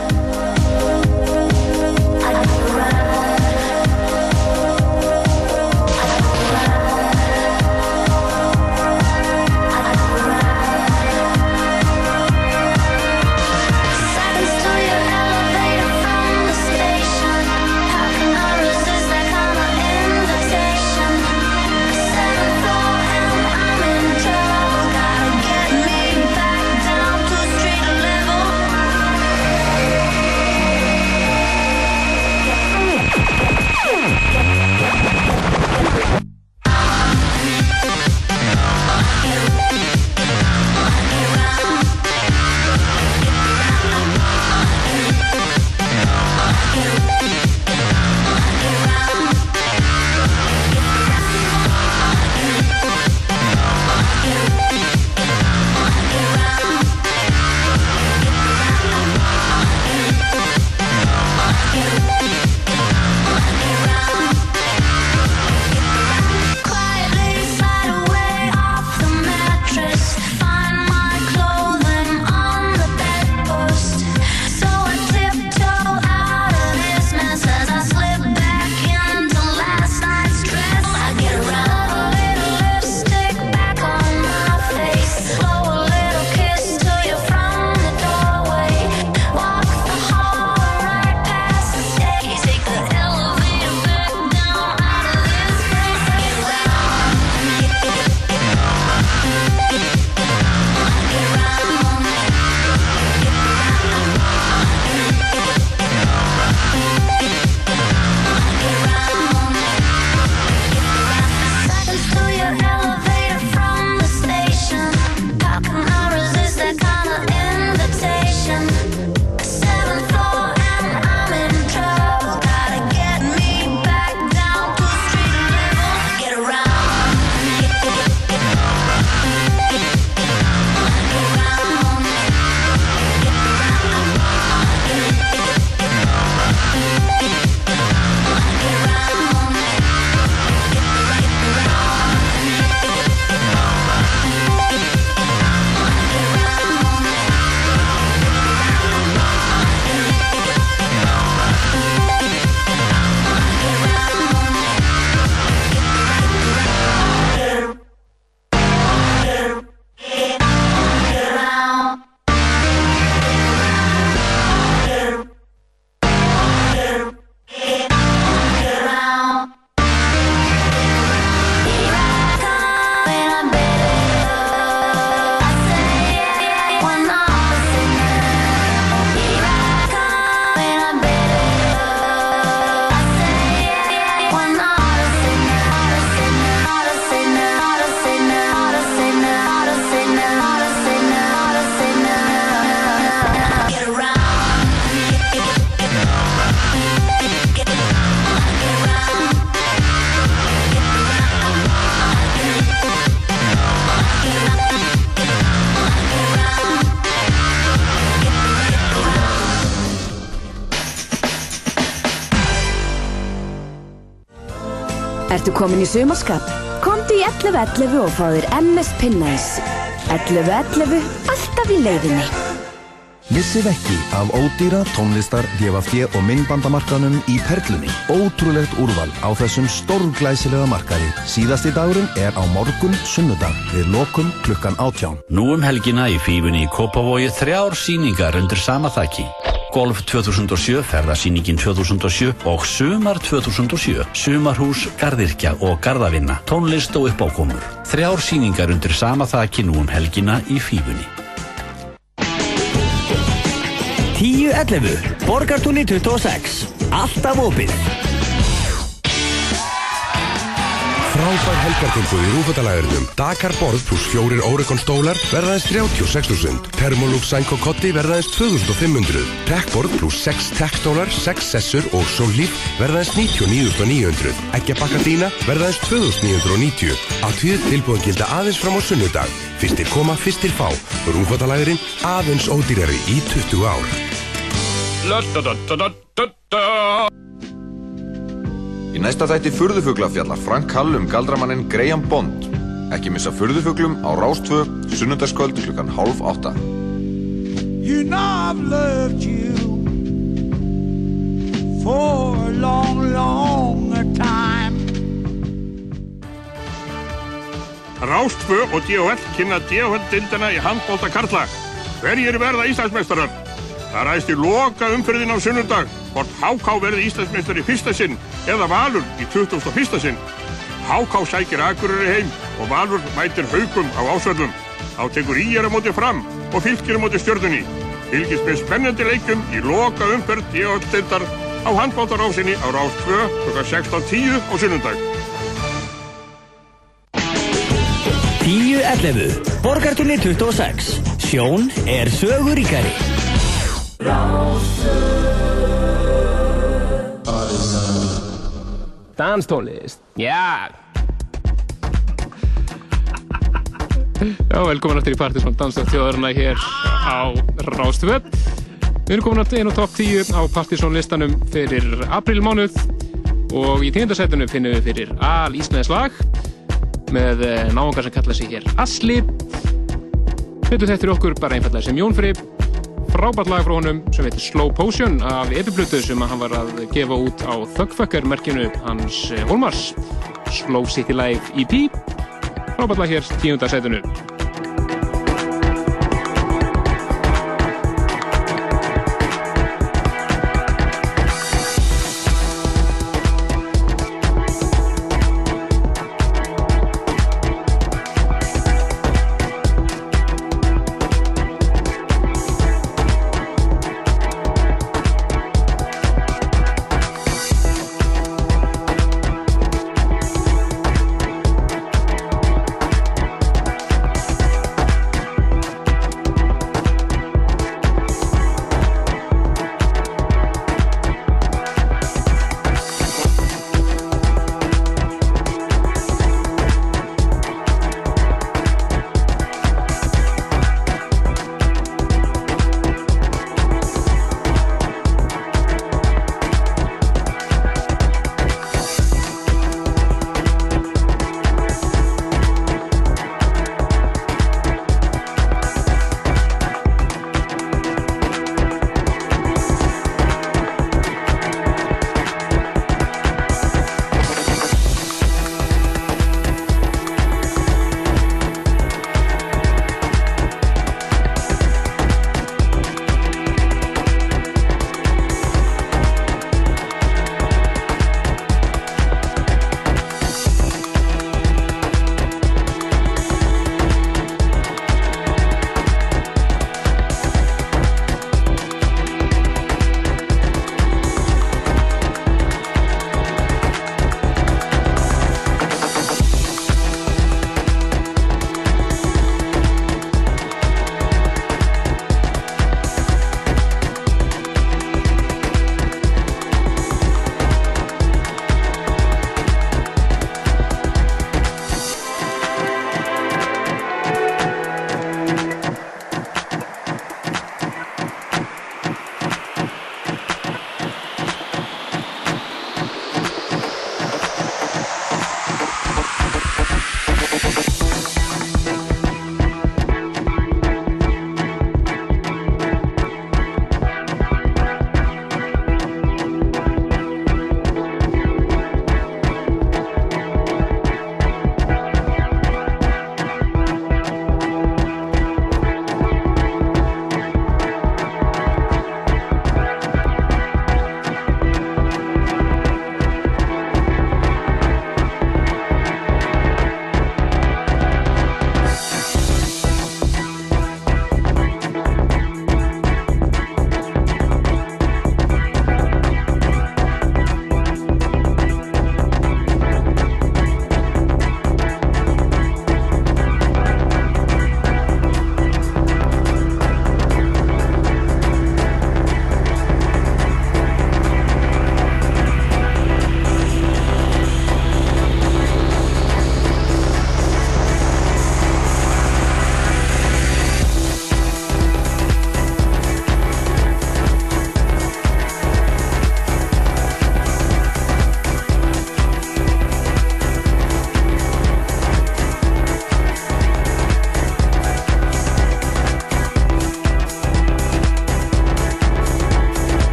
Ertu komin í sumarskap? Komdu í 11.11 og fá þér MS Pinnæs. 11.11, alltaf í leiðinni. Missið ekki af ódýra tónlistar, DFFD og minnbandamarkanum í Perlunni. Ótrúlegt úrval á þessum stórglæsilega markaði. Síðasti dagurinn er á morgun sunnudag við lokum klukkan átján. Nú um helgina í fífunni í Kópavogi þrjár síningar undir sama þakki. Golf 2007, ferðarsýningin 2007 og Sumar 2007, Sumarhús, Garðirkja og Garðavinna, tónlist og uppákomur. Þrjár síningar undir sama þakki nú um helgina í fífunni. 10.11 Borgartúni 26 Alltaf opið Frábær helgartilbúð í rúfatalæðurinnum. Dakar borð pluss fjórir Oregon stólar verða aðeins 36.000. Thermolux Sænko Kotti verða aðeins 2.500. Tekborð pluss 6 tekstólar, 6 sessur og Solíf verða aðeins 99.900. Eggjabakka dýna verða aðeins 2.990. Að tíð tilbúðan gilda aðeins fram á sunnudag. Fyrstir koma, fyrstir fá. Rúfatalæðurinn aðeins ódýrari í 20 ár. Í næsta þætti Furðufugla fjallar Frank Hall um galdramannin Graham Bond. Ekki missa Furðufuglum á Rástvö, sunnundaskvöld klukkan hálf átta. You know I've loved you for a long, long time. Rástfö og DHL kynna DHL-dildina í handbólta Karla. Hverjir verða Íslandsmeistarar? Það ræðst í loka umferðin á sunnundag hvort HK verði Íslandsmeistar í fyrsta sinn eða Valur í 21. sinn. HK sækir Akureyri heim og Valur mætir haugum á ásvöldum. Þá tekur íjar á móti fram og fylgir á móti stjörnunni. Fylgist með spennandi leikum í loka umferð DHL-dildar á handbóltarásinni á Rás 2 kl. 16.10 á sunnundag. 10.11 Borgartúni 26 Sjón er söguríkari Danstónlist, já Já, velkomin aftur í Partisón Danstöð þjóðarna hér á Rástvö. Við erum komin aftur inn á topp 10 á Partisón listanum fyrir aprílmánuð og í tíundasætunum finnum við fyrir al-ísneðs lag með eh, náungar sem kalla sig hér Asli. Þetta okkur bara einfallega sem Jón Frið frábært lag frá honum sem heitir Slow Potion af epiplutu sem hann var að gefa út á Thugfucker merkinu hans eh, Hólmars. Slow City Live EP frábært lag hér tíundarsætunu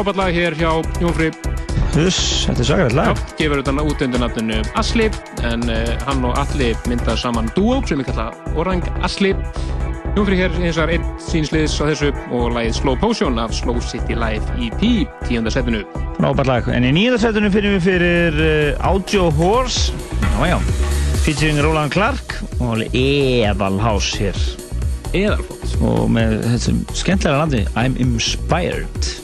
frábært lag hér hjá Jónfri Þess, þetta er sakarætt lag Já, gefur þetta út undir nafninu Asli en uh, hann og Alli mynda saman duo sem við kalla Orang Asli Jónfri hér eins og er einn sínsliðs á þessu og lagið Slow Potion af Slow City Live EP tíunda setinu Frábært lag. En í nýjöndarsætunum finnum við fyrir uh, Audio Horse, já já, featuring Roland Clark og Eðalhás hér. Eðalflott. Og með þessum skemmtilega landi, I'm Inspired.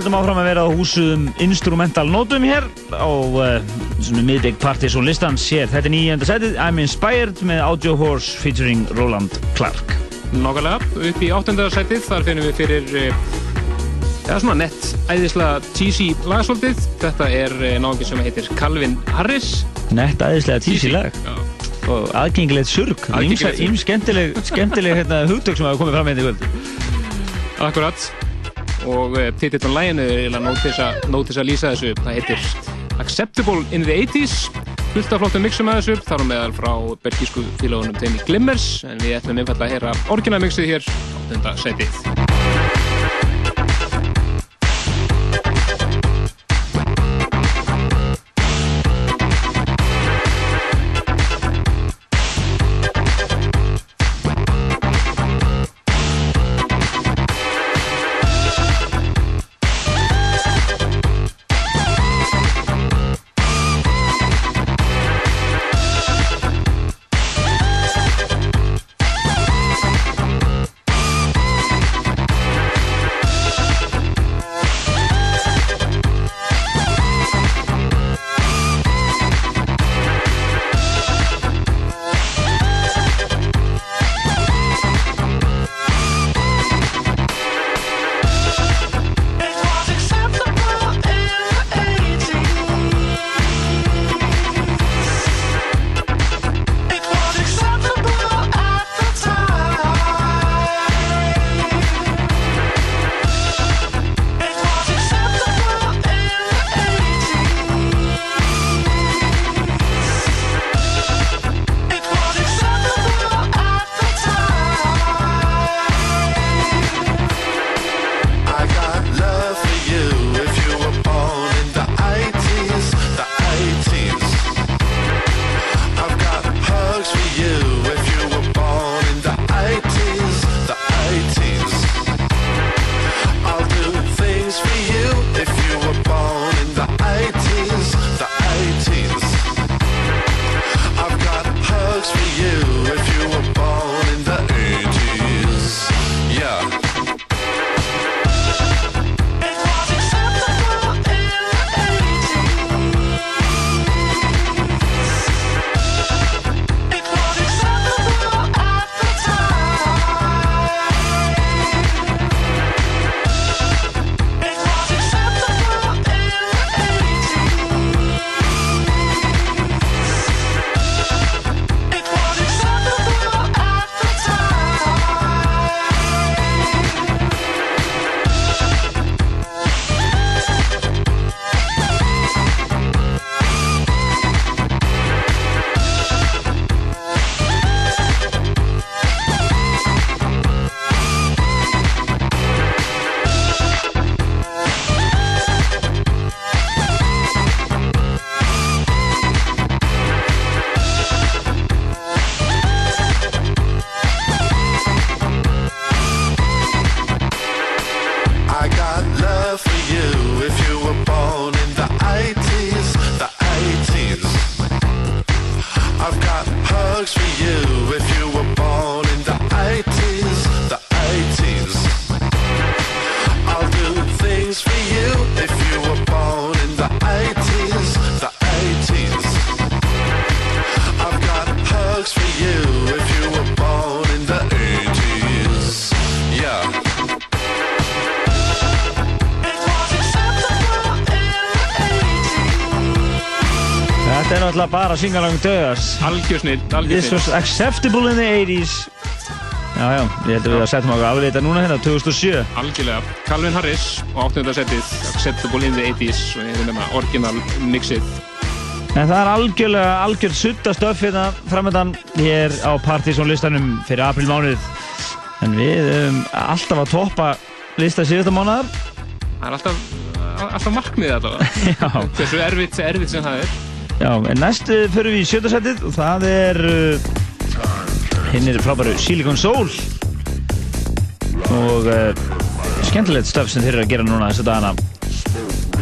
Höldum áfram að vera á húsum instrumental nótum hér á uh, svona miðbygg partys og listans hér. Þetta er nýjönda setið, I'm Inspired með Audio Horse featuring Roland Clark. Nákvæmlega, upp í áttundasætið, þar finnum við fyrir eh, Það er svona nett, æðislega cheesy lagasvöldið. Þetta er náðungi sem heitir Calvin Harris. Nett aðeinslega tísi lag. Já. Og aðgengilegt surg. Aðgengilegt surg. Ím skemmtileg, skemmtileg hérna, hugtök sem hafa komið fram hérna í kvöld. Akkurat. Og uh, titill á læginu er nót til að- lýsa þessu. Það heitir Acceptable in the 80s. Fullt af flottum mixum að þessu. Þar á meðal frá belgísku félagunum Teimi Glimmers. En við ætlum einfallega að heyra orginalmixið hér áttunda sætið. I er náttúrulega bara singalangum döðars. Algjörsnill, This algjörsnill. was acceptable in the 80s. Já, já, ég held að við að setja okkur afleita núna hérna, 2007. Algjörlega. Calvin Harris og áttunda sætið Acceptable in the 80s og ég nefna original mixið. En það er algjörlega, algjörð sutta stöf hérna framöndan hér á Partizón-listanum fyrir aprilmánuð. En við höfum alltaf að toppa lista síðasta mánuðar. Það er alltaf, alltaf allavega. Já. Hversu erfitt, erfitt sem það er. Já, en næst uh, förum við í sjötasætið og það er uh, hinn er frábæru Silicon Soul. Og uh, skemmtilegt stöf sem þeir eru að gera núna þessa dagana.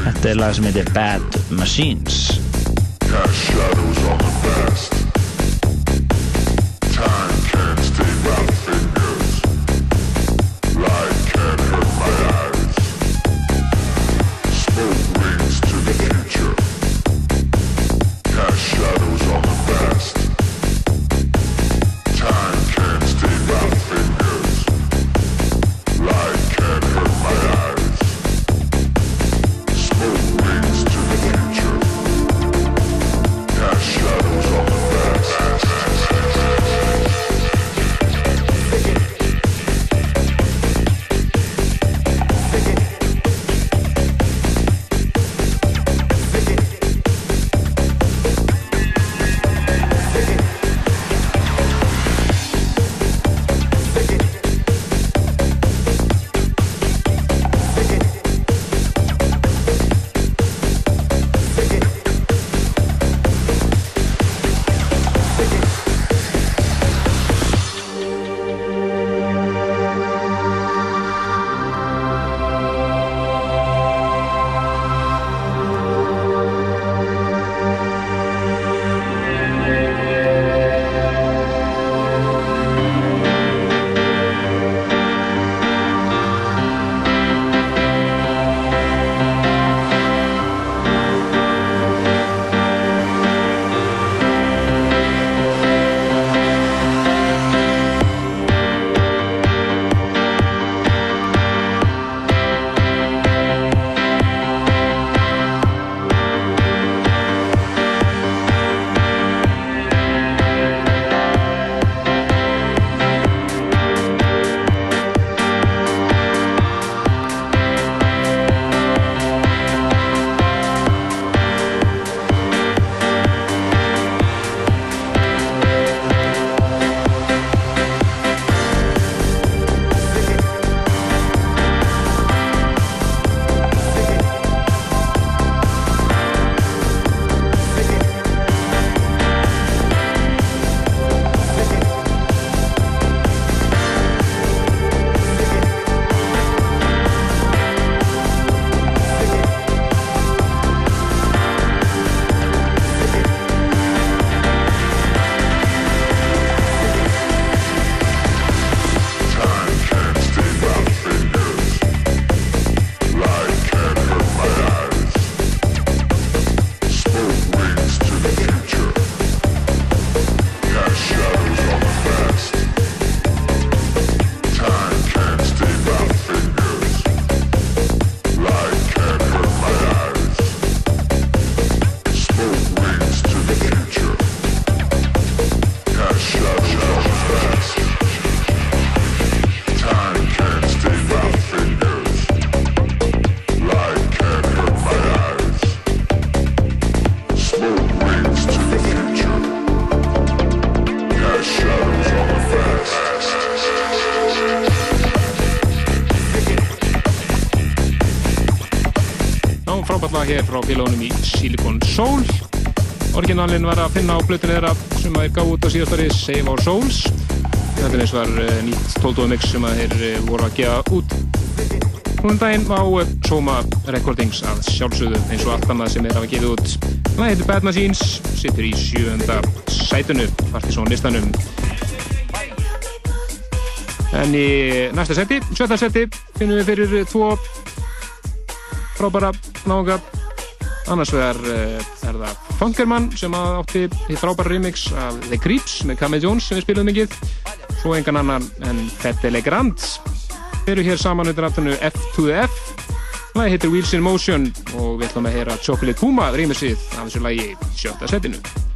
Þetta er lag sem heitir Bad Machines frá félagunum í Silicon Soul. Orginalinn var að finna á blötunni þeirra sem þeir gáðu út á síðastari Save Our Souls. Þetta er eins var uh, nýtt 12 mix sem þeir uh, voru að gefa út. Núna daginn á uh, Soma Recordings að sjálfsögðu eins og allt annað sem þeir hafa gefið út. Það heitir Bad Machines, sittur í sjöunda sætunu, Partizón listanum. En í næsta seti, sjötta seti, finnum við fyrir tvo frábæra nága. Annars vegar uh, er það Funkerman sem átti í frábæra remix af The Creeps með Camille Jones sem við spilum mikið. Svo engan annan en Fette Legrand. Þeir eru hér saman undir aftanu F to the F. Það heitir Wheels in Motion og við ætlum að heyra Chocolate Puma remixið af þessu lagi í sjötta setinu.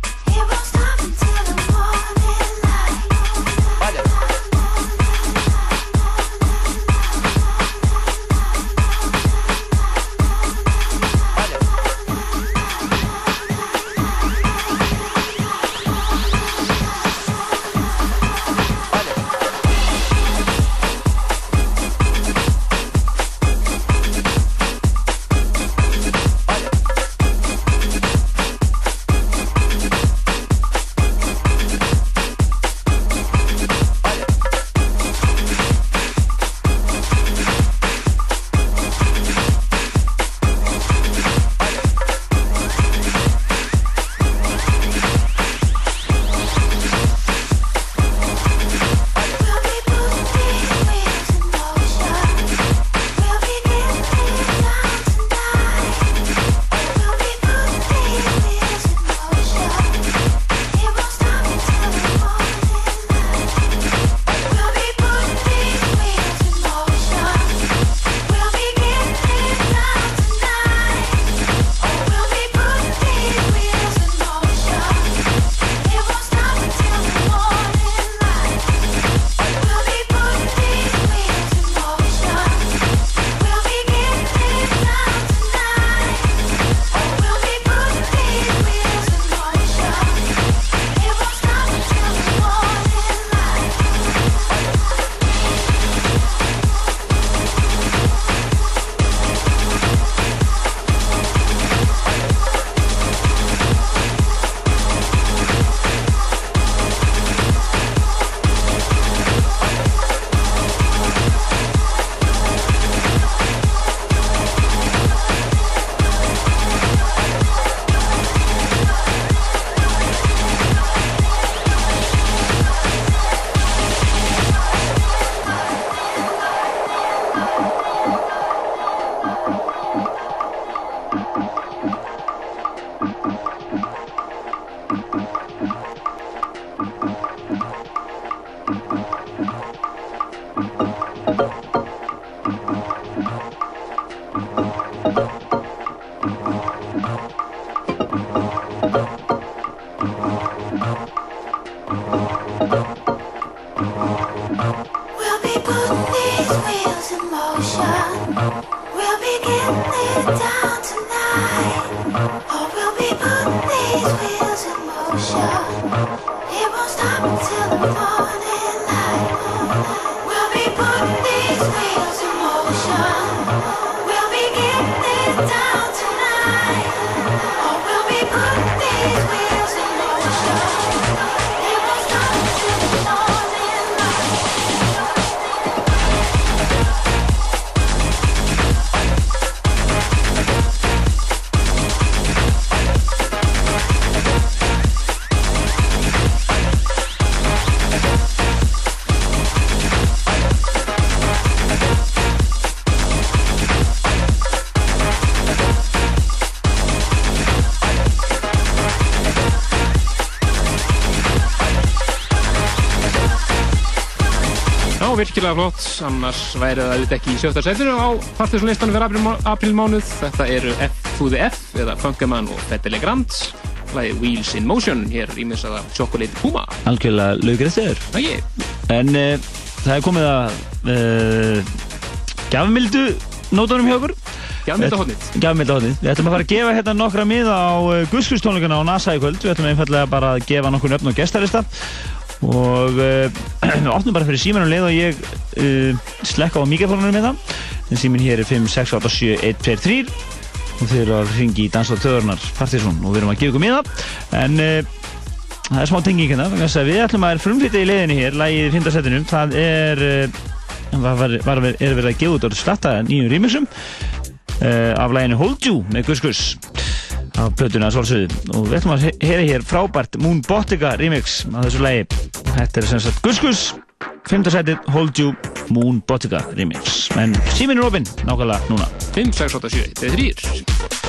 Virkilega flott, annars væri það auðvitað ekki í sjöfta setinu á partysónlistanum fyrir apríl, aprílmánuð. Þetta eru F to the F eða Funkerman og Fette Legrand, lagi Wheels in Motion, hér ímiðsaða Chocolate Puma. Algjörlega laugrætt þegar. Ægir. En uh, það er komið að uh, gafmildu nótunum hjá okkur. Gjafmildahotnið. Gjafmildahotnið. Við ætlum að fara að gefa hérna nokkra miða á uh, Guðskustónleikana á NASA í kvöld. Við ætlum einfallega bara að gefa nokkur nöfn og gestarista. Og uh, við opnum bara fyrir símanum leið og ég uh, slekka á mikrofónunum með það. En símin hér er 5, 6, 8, 7, 1, 2, 3. og þið eru að ringi í Dans og Töðurnar Partísson og við erum að gefa ykkur miða. En uh, það er smá tenging hérna við ætlum að frumflytja í leiðinni hér lagið í findarsettinum það er var, var, er verið að gefa út á slatta nýjum rýmisum uh, af læginu Hold You með Gus Gus af plötuna Svolsöðu og við ætlum að he- heyra hér frábært Moon Botica remix af þessu lægi þetta er sem sagt Gus Gus Fymtarsætið Hold You Moon Botica remix. En síminn er opinn nákvæmlega núna. 5, 6, 8, 7, 1, 3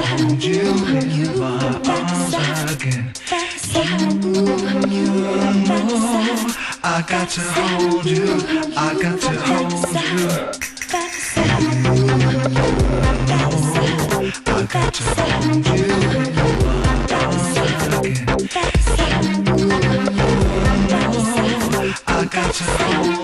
hold you in my arms again. I got to hold you. I got to hold you. I got to hold you in my arms again. I got to hold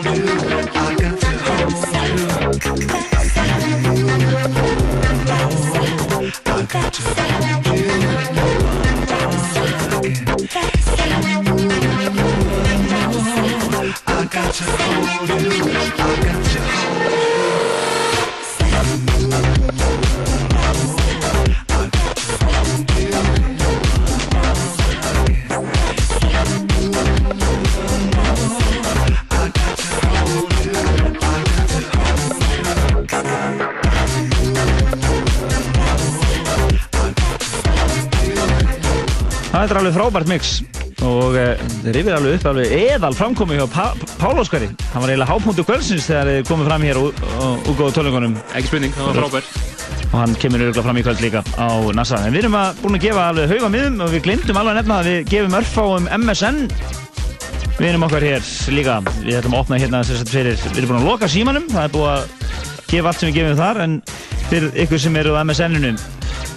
alveg frábært mix. Og uh, þeir yfir alveg upp alveg eðal framkomi hjá Pá Pál Óskari. Hann var eiginlega hápunktu kvöldsins þegar þeir komið fram hér og útgóðu tónleikunum Ekki spurning, það var frábær og hann kemur örgulega fram í kvöld líka á NASA. En við erum að, búin að gefa alveg hauga miðum og við glemdum alveg nefna að við gefum örfá um MSN við erum okkar hér líka. Við ætlum að opna hérna fyrir við erum búin að loka símanum, það er búið að gefa allt sem við gefum þar en fyrir ykkur sem eru á MSN-inu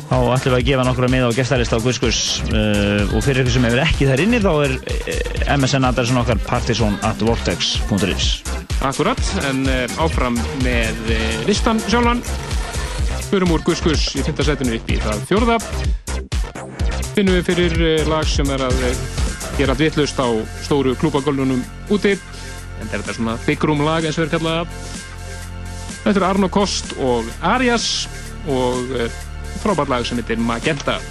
þá ætlum við að gefa nokkura miða á gestarlista á Guðskus uh, og fyrir ykkur sem hefur ekki þær inni þá er uh, MSN adressin okkar partizon at vortex.is Akkurat, en uh, áfram með uh, listan sjálfan. Förum úr Gus í 5. setinu upp í það fjórða. Finnum við fyrir lag sem er að gera allt vittlust á stóru klúbagólunum úti. En þetta er svona big room lag eins og við erum kallaða. Þetta er Arno Kost og Arias og frábært lag sem heitir Magenta.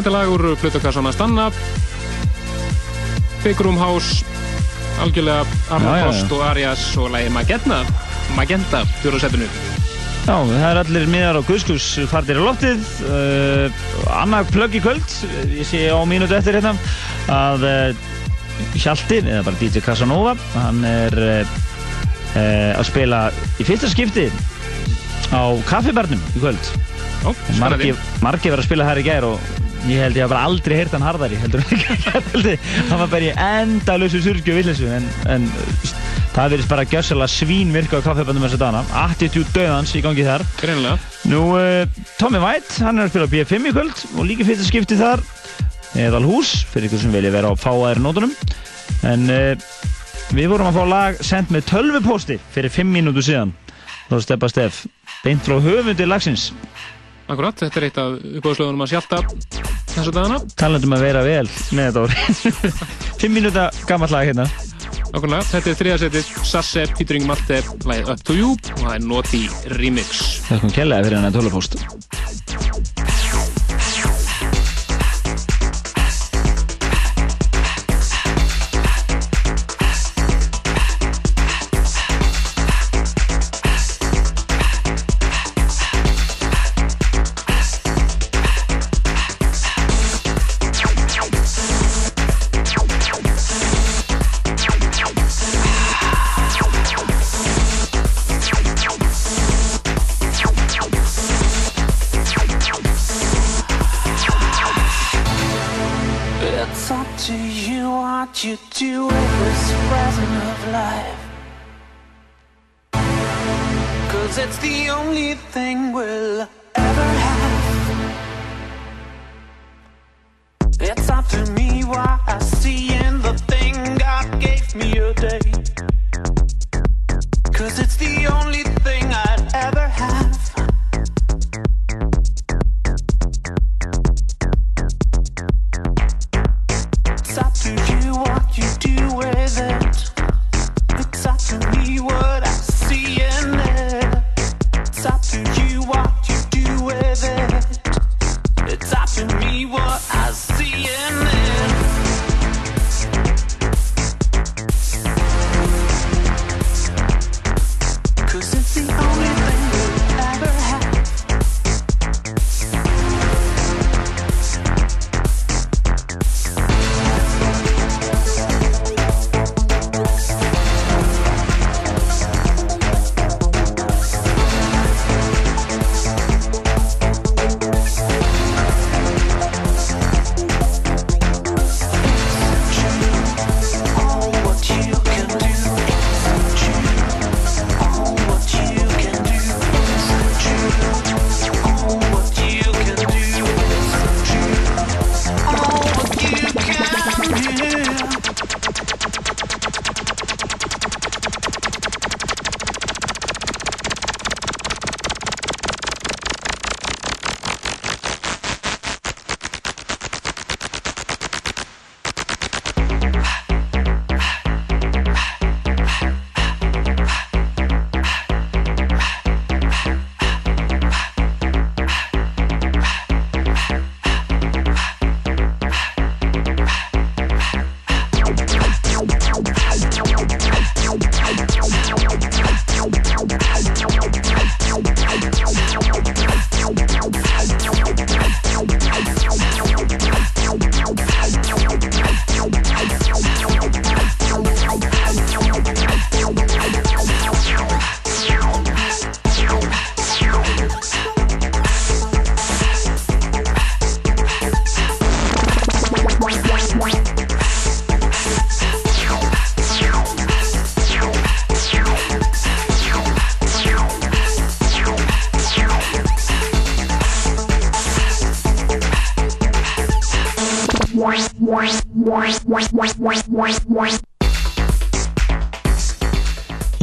Þetta lag úr Plutukassan að stanna. Big Room House algjörlega já. Post og Arias og lægi Magenta. Magenta, fjóruðsætinu Já, það er allir miðar á Guðskus fardir í loftið. Uh, Annað plögg í kvöld Ég sé á mínútu eftir hérna að uh, Hjalti, eða bara DJ Casanova hann er uh, uh, að spila í fyrsta skipti á kaffibarnum í kvöld. Ó, Margi, margi verið að spila þar í gær og ég held ég að bara aldrei heyrt hann harðari heldur en ekki hann var bara í endalösu surgju villinsu en, en það verðist bara gjössalega svín virka á kaffebandum þess að dana Attitude döðans í gangi þar. Greinilega. Nú, uh, Tommy White, hann er að spila á B5 í kvöld og líka fyrsta skipti þar. Eðal hús, fyrir ykkur sem vilja vera á fáaðir nótunum. En uh, við vorum að fá lag sendt með tölvupósti fyrir 5 mínútu síðan. Þá steppa Steff beint frá höfundi lagsins Akkurat, þetta er eitt af uppáðslögunum að sjálta þessu dagana. Talandum að vera vel með þetta orði 5 mínúta gammalt lag hérna. Akkurat, þetta er þriðasettið Sasse, Petering Malte, lagið Up to You og það er Naughty Remix. Það kom kjærlega fyrir hennar tölvupóst It's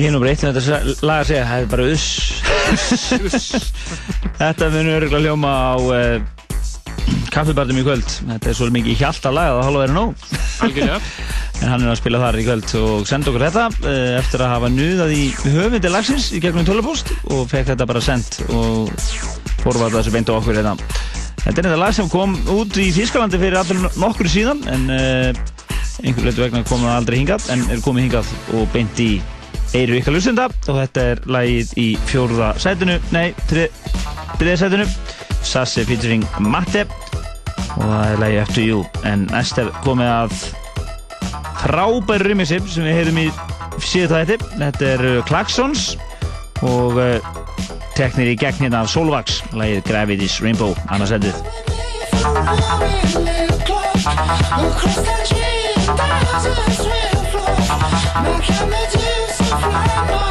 Ég nú eitt sem þetta lag að segja, það er bara uss. þetta munur örgulega hljóma á uh, kaffibarnum í kvöld. Þetta er svolítið mikið hjalta lag að það hálfa verið nóg. En hann er að spila þar í kvöld og senda okkur þetta uh, eftir að hafa nuðað í höfundi lagsins í gegnum tölvupóst og fekk þetta bara sendt og forvarða þessu beint á okkur hérna. Þetta er þetta lag sem kom út í Þískalandi fyrir allur nokkur síðan en uh, einhverju leitu vegna komið það aldrei hingað en er komið hingað og beint í Eiru ykkar lusenda og þetta er lagið í fjórða sætinu, nei, þriða sætinu. Sassi featuring Matte og það er lagið After You. En næst er komið að frábæri remixi sem við heyrum í síðan þetta þetta er uh, Klaxons og uh, teknir í gegn hérna af Solvax. Lagið Gravity's Rainbow annars endið All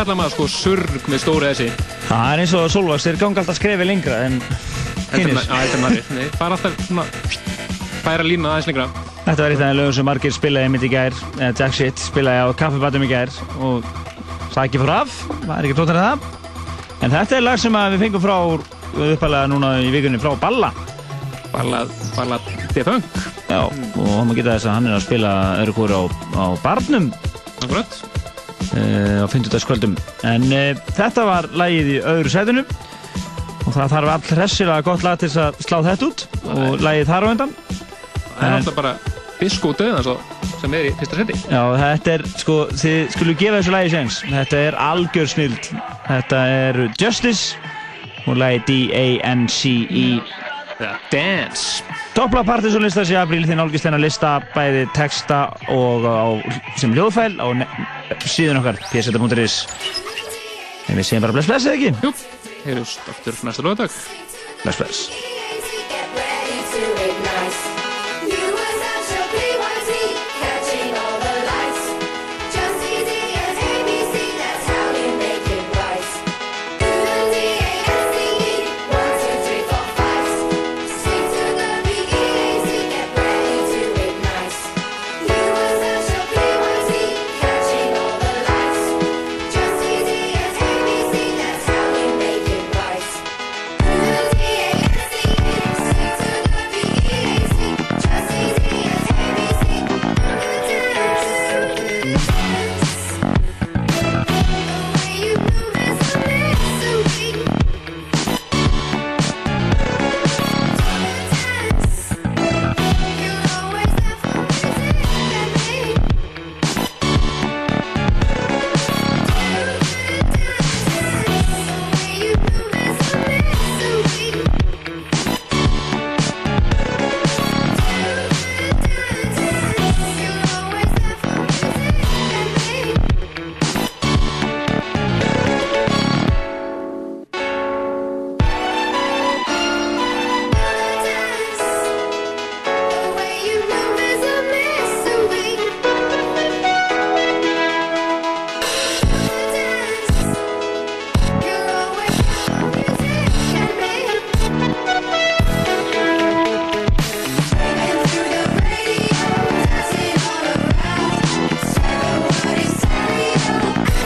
Þetta kallar maður sko surg með stóri essi. Það er eins og Solvax er ganga alltaf skrefið lengra en Heldur hinnir. ma- Já, heldur maður. Nei, fara alltaf svona, færa lína aðeins lengra. Þetta var eitt af þeim lögum sem margir spilaði mitt í gær, eða Jack Shit spilaði á kaffibatum í gær og það ekki fór af, það er ekki flottar en það. En þetta er lag sem við fengum frá uppalega núna í vikunni frá Balla. Balla, Balla D-Funk. Já, og má geta þess að hann er að spila öðru hvori á, á barnum. Uh, á 50. kvöldum. En uh, þetta var lagið í öðru sætinu og það þarf all hressilega gott lag til að slá þetta út og lagið þar á undan. Það er alltaf bara Disco Döðan sem er í fyrsta seti. Já, þetta er, sko, þið skulle gefa þessu lagi séns. Þetta er algjör snild. Þetta er Justice og D-A-N-C-E eða Dance. Toppla Partisan listas í apríl þið nálgist þennan lista bæði texta og á, sem hljóðfæl á síðun okkar pseta.is En við segjum bara bless bless eða ekki? Jú, heyrjumst aftur næsta lögadag. Bless bless